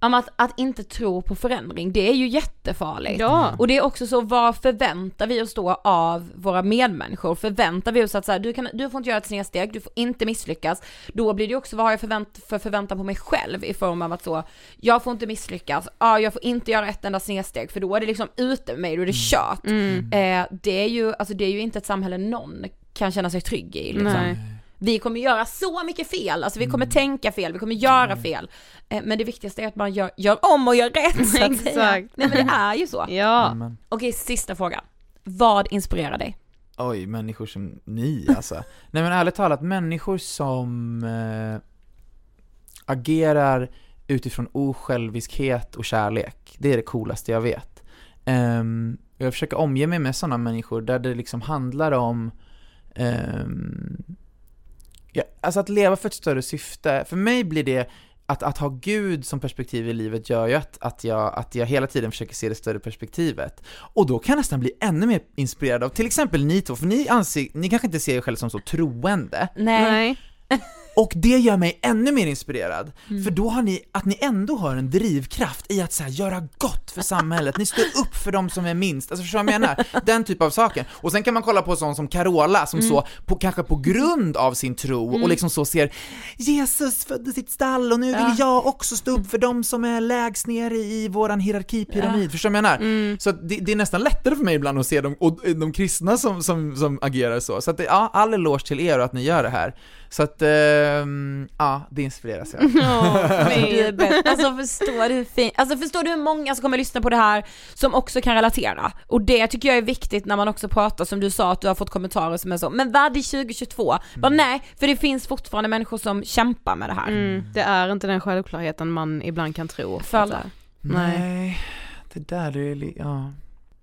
men att, att inte tro på förändring, det är ju jättefarligt. Ja. Och det är också så, vad förväntar vi oss då av våra medmänniskor? Förväntar vi oss att så här, du, kan, du får inte göra ett snedsteg, du får inte misslyckas. Då blir det ju också, vad har jag förvänt, för förväntan på mig själv i form av att så, jag får inte misslyckas, ja, jag får inte göra ett enda snedsteg, för då är det liksom ute med mig, då är det kört. Mm. Eh, det, är ju, alltså det är ju inte ett samhälle någon kan känna sig trygg i. Liksom. Nej. Vi kommer göra så mycket fel, alltså vi kommer tänka fel, vi kommer göra fel. Eh, men det viktigaste är att man gör, gör om och gör rätt så att säga. Exakt. Nej men det är ju så. Ja. Okej, sista frågan. Vad inspirerar dig? oj, människor som ni alltså. Nej men ärligt talat, människor som eh, agerar utifrån osjälviskhet och kärlek, det är det coolaste jag vet. Ehm, jag försöker omge mig med sådana människor där det liksom handlar om ehm, ja, alltså att leva för ett större syfte. För mig blir det att, att ha Gud som perspektiv i livet gör ju att, att, jag, att jag hela tiden försöker se det större perspektivet. Och då kan jag nästan bli ännu mer inspirerad av till exempel ni två, för ni anser, ni kanske inte ser er själva som så troende, Nej. och det gör mig ännu mer inspirerad, för då har ni, att ni ändå har en drivkraft i att så här, göra gott för samhället, ni står upp för de som är minst, alltså förstår du vad jag menar? Den typ av saker. Och sen kan man kolla på sån som Carola som så, på, kanske på grund av sin tro och liksom så ser Jesus födde sitt stall och nu vill jag också stå upp för de som är lägst ner i våran hierarkipyramid, förstår du vad jag menar? Så att det, det är nästan lättare för mig ibland att se de, och, de kristna som, som, som agerar så. Så att det, ja, all eloge till er och att ni gör det här. Så att, ehm, ja, det inspireras jag. Är bäst. Alltså förstår du hur fint, alltså förstår du hur många som kommer lyssna på det här som också kan relatera? Och det tycker jag är viktigt när man också pratar som du sa att du har fått kommentarer som är så, men vad är 2022? Bara nej, för det finns fortfarande människor som kämpar med det här. Mm, det är inte den självklarheten man ibland kan tro. För alla. Nej. Nej, det där det är li- ja.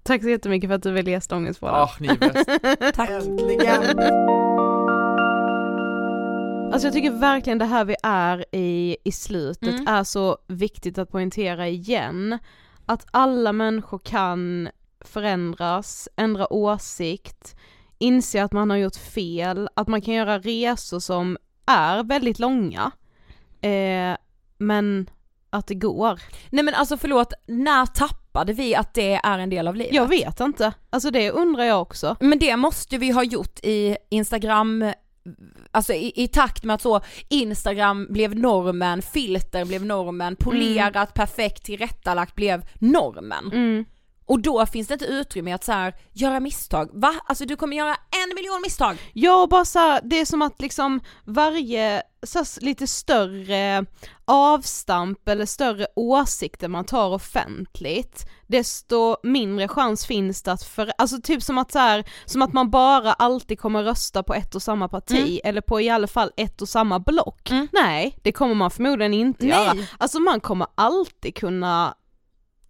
Tack så jättemycket för att du ville gästa Ångestpodden. Ah, ni är bäst. Tack. Äntligen! Alltså jag tycker verkligen det här vi är i, i slutet Mm. är så viktigt att poängtera igen. Att alla människor kan förändras, ändra åsikt, inse att man har gjort fel, att man kan göra resor som är väldigt långa. Eh, men att det går. Nej men alltså förlåt, när tappade vi att det är en del av livet? Jag vet inte, alltså det undrar jag också. Men det måste vi ha gjort i Instagram, alltså i, i takt med att så Instagram blev normen, filter blev normen, polerat, perfekt, tillrättalagt blev normen. Mm. Och då finns det inte utrymme att så här, göra misstag. Va? Alltså du kommer göra en miljon misstag. Ja, bara så här, det är som att liksom varje så här, lite större avstamp eller större åsikter man tar offentligt, desto mindre chans finns det att för, alltså typ som att så här, som att man bara alltid kommer rösta på ett och samma parti, eller på i alla fall ett och samma block. Mm. Nej, det kommer man förmodligen inte Nej. göra. Alltså man kommer alltid kunna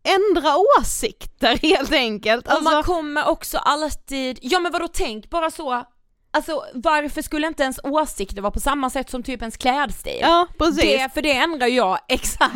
ändra åsikter helt enkelt. Och Alltså, man kommer också alltid, ja men vadå tänk bara så, alltså varför skulle inte ens åsikter vara på samma sätt som typ ens klädstil? ja precis. det, för det ändrar jag exakt.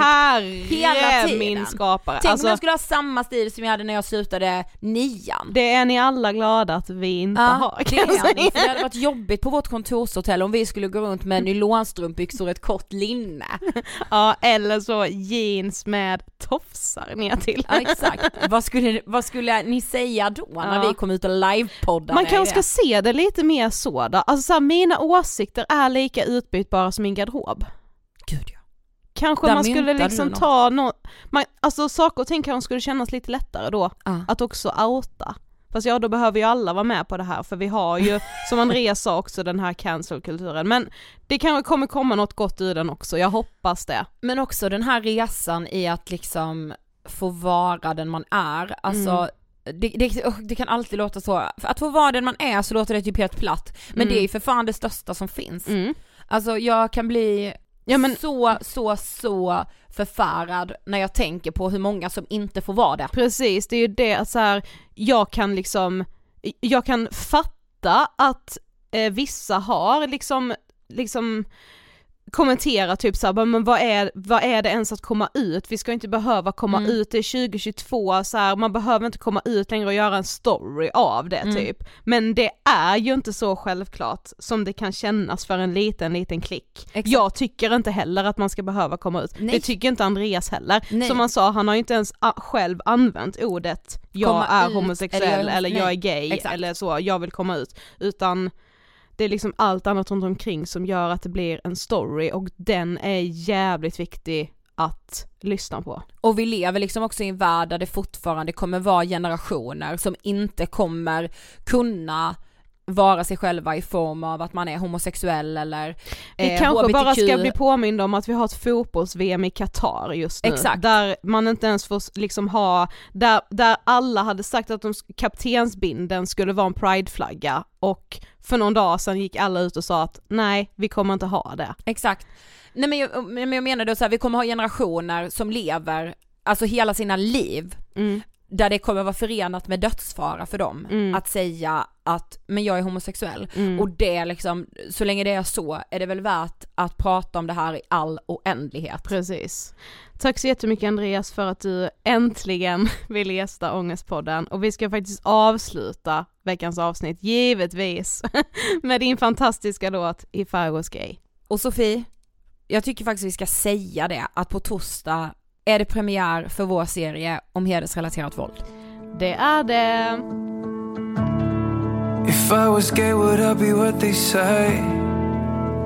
Hela Herre tiden. min skapare. Tänk Alltså, om jag skulle ha samma stil som jag hade när jag slutade nian. det är ni alla glada att vi inte har det kan jag är ni, för det hade varit jobbigt på vårt kontorshotell om vi skulle gå runt med nylonstrumpbyxor och ett kort linne. Ja, eller så jeans med tofsar ner till. Ja exakt, vad skulle, vad skulle ni säga då när Ja. vi kom ut och livepoddade? Man kanske ska se det lite mer så då. Alltså så här, mina åsikter är lika utbytbara som min garderob. Gud ja. kanske Där man skulle liksom något. ta no, man, alltså saker och ting kanske skulle kännas lite lättare då, Ja. att också outa. Fast ja, då behöver ju alla vara med på det här för vi har ju, som Andreas sa också, den här cancel-kulturen. Men det kanske kommer komma något gott ur den också, jag hoppas det. Men också den här resan i att liksom få vara den man är, alltså Mm. Det, det, oh, det kan alltid låta så, att få vara den man är så låter det typ helt platt, men Mm. det är ju för fan det största som finns. Mm. Alltså jag kan bli Ja, men- så, så, så förfärad när jag tänker på hur många som inte får vara det. Precis, det är ju det att så här, jag kan liksom, jag kan fatta att eh, vissa har liksom, liksom kommentera typ såhär, men vad är, vad är det ens att komma ut? Vi ska inte behöva komma Mm. ut, det är 2022, så här, man behöver inte komma ut längre och göra en story av det Mm. typ. Men det är ju inte så självklart som det kan kännas för en liten, liten klick. Exakt. Jag tycker inte heller att man ska behöva komma ut, Nej. det tycker inte Andreas heller. Nej. Som han sa, han har ju inte ens a- själv använt ordet jag Komma är ut, homosexuell eller jag är- eller jag är gay exakt. eller så, jag vill komma ut. Utan det är liksom allt annat runt omkring som gör att det blir en story och den är jävligt viktig att lyssna på. Och vi lever liksom också i en värld där det fortfarande kommer vara generationer som inte kommer kunna vara sig själva i form av att man är homosexuell eller Vi eh, kanske bara HBTQ. ska bli påminda om att vi har ett fotbolls-VM i Qatar just nu. Exakt. Där man inte ens får liksom ha, där, där alla hade sagt att de, kaptensbinden skulle vara en prideflagga och för någon dag sedan gick alla ut och sa att nej, vi kommer inte ha det. Exakt. Nej men jag, men jag menar då så här, vi kommer ha generationer som lever, alltså hela sina liv, Mm. Där det kommer vara förenat med dödsfara för dem Mm. att säga att men jag är homosexuell Mm. och det liksom, så länge det är så är det väl värt att prata om det här i all oändlighet. Precis. Tack så jättemycket Andreas för att du äntligen ville gästa Ångestpodden och vi ska faktiskt avsluta veckans avsnitt, givetvis, med din fantastiska låt If I was gay. Och Sofie, jag tycker faktiskt vi ska säga det att på torsdag är det premiär för vår serie om hedersrelaterat våld. Det är det. If I was gay, would I be what they say?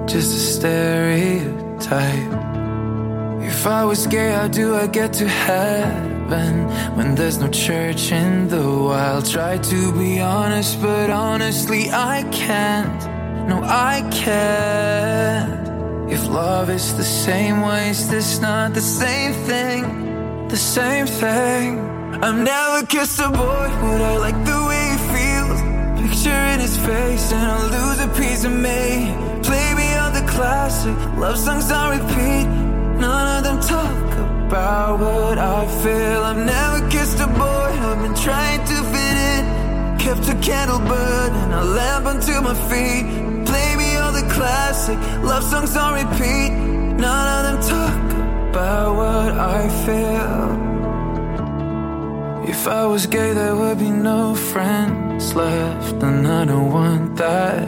Just a stereotype. If I was gay, how do I get to heaven when there's no church in the wild? Try to be honest, but honestly, I can't. No, I can't. If love is the same way, is this not the same thing? The same thing. I've never kissed a boy, would I like the way he feels? Picture in his face, and I'll lose a piece of me. Play me on the classic love songs on repeat. None of them talk about what I feel. I've never kissed a boy, I've been trying to fit in. Kept a candle burning, a lamp unto my feet. Classic love songs on repeat. None of them talk about what I feel. If I was gay, there would be no friends left, and I don't want that.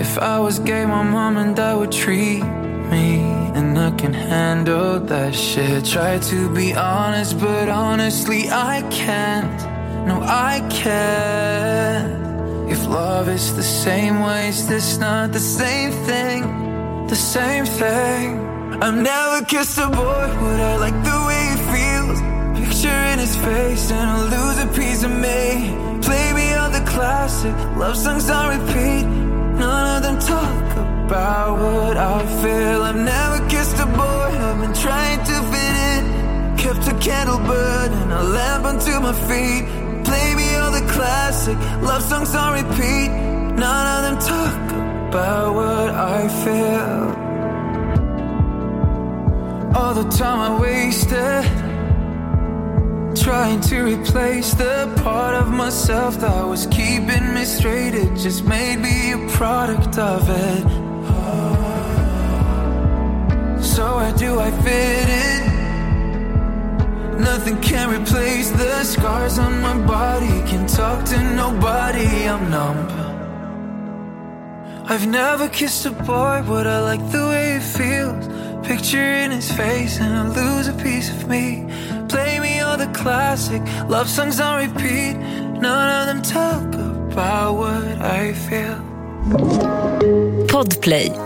If I was gay, my mom and dad would treat me, and I can handle that shit. Try to be honest, but honestly, I can't. No, I can't. If love is the same way, is this not the same thing? The same thing. I've never kissed a boy, would I like the way he feels? Picture in his face, and I'll lose a piece of me. Play me all the classic love songs on repeat. None of them talk about what I feel. I've never kissed a boy, I've been trying to fit in. Kept a candle burning, a lamp unto my feet. Play me classic love songs on repeat. None of them talk about what I feel. All the time I wasted trying to replace the part of myself that was keeping me straight. It just made me a product of it. So where do I fit in? Nothing can replace the scars on my body. Can talk to nobody. I'm numb. I've never kissed a boy, but I like the way it feels. Picture in his face, and I lose a piece of me. Play me all the classic love songs on repeat. None of them talk about what I feel. Podplay.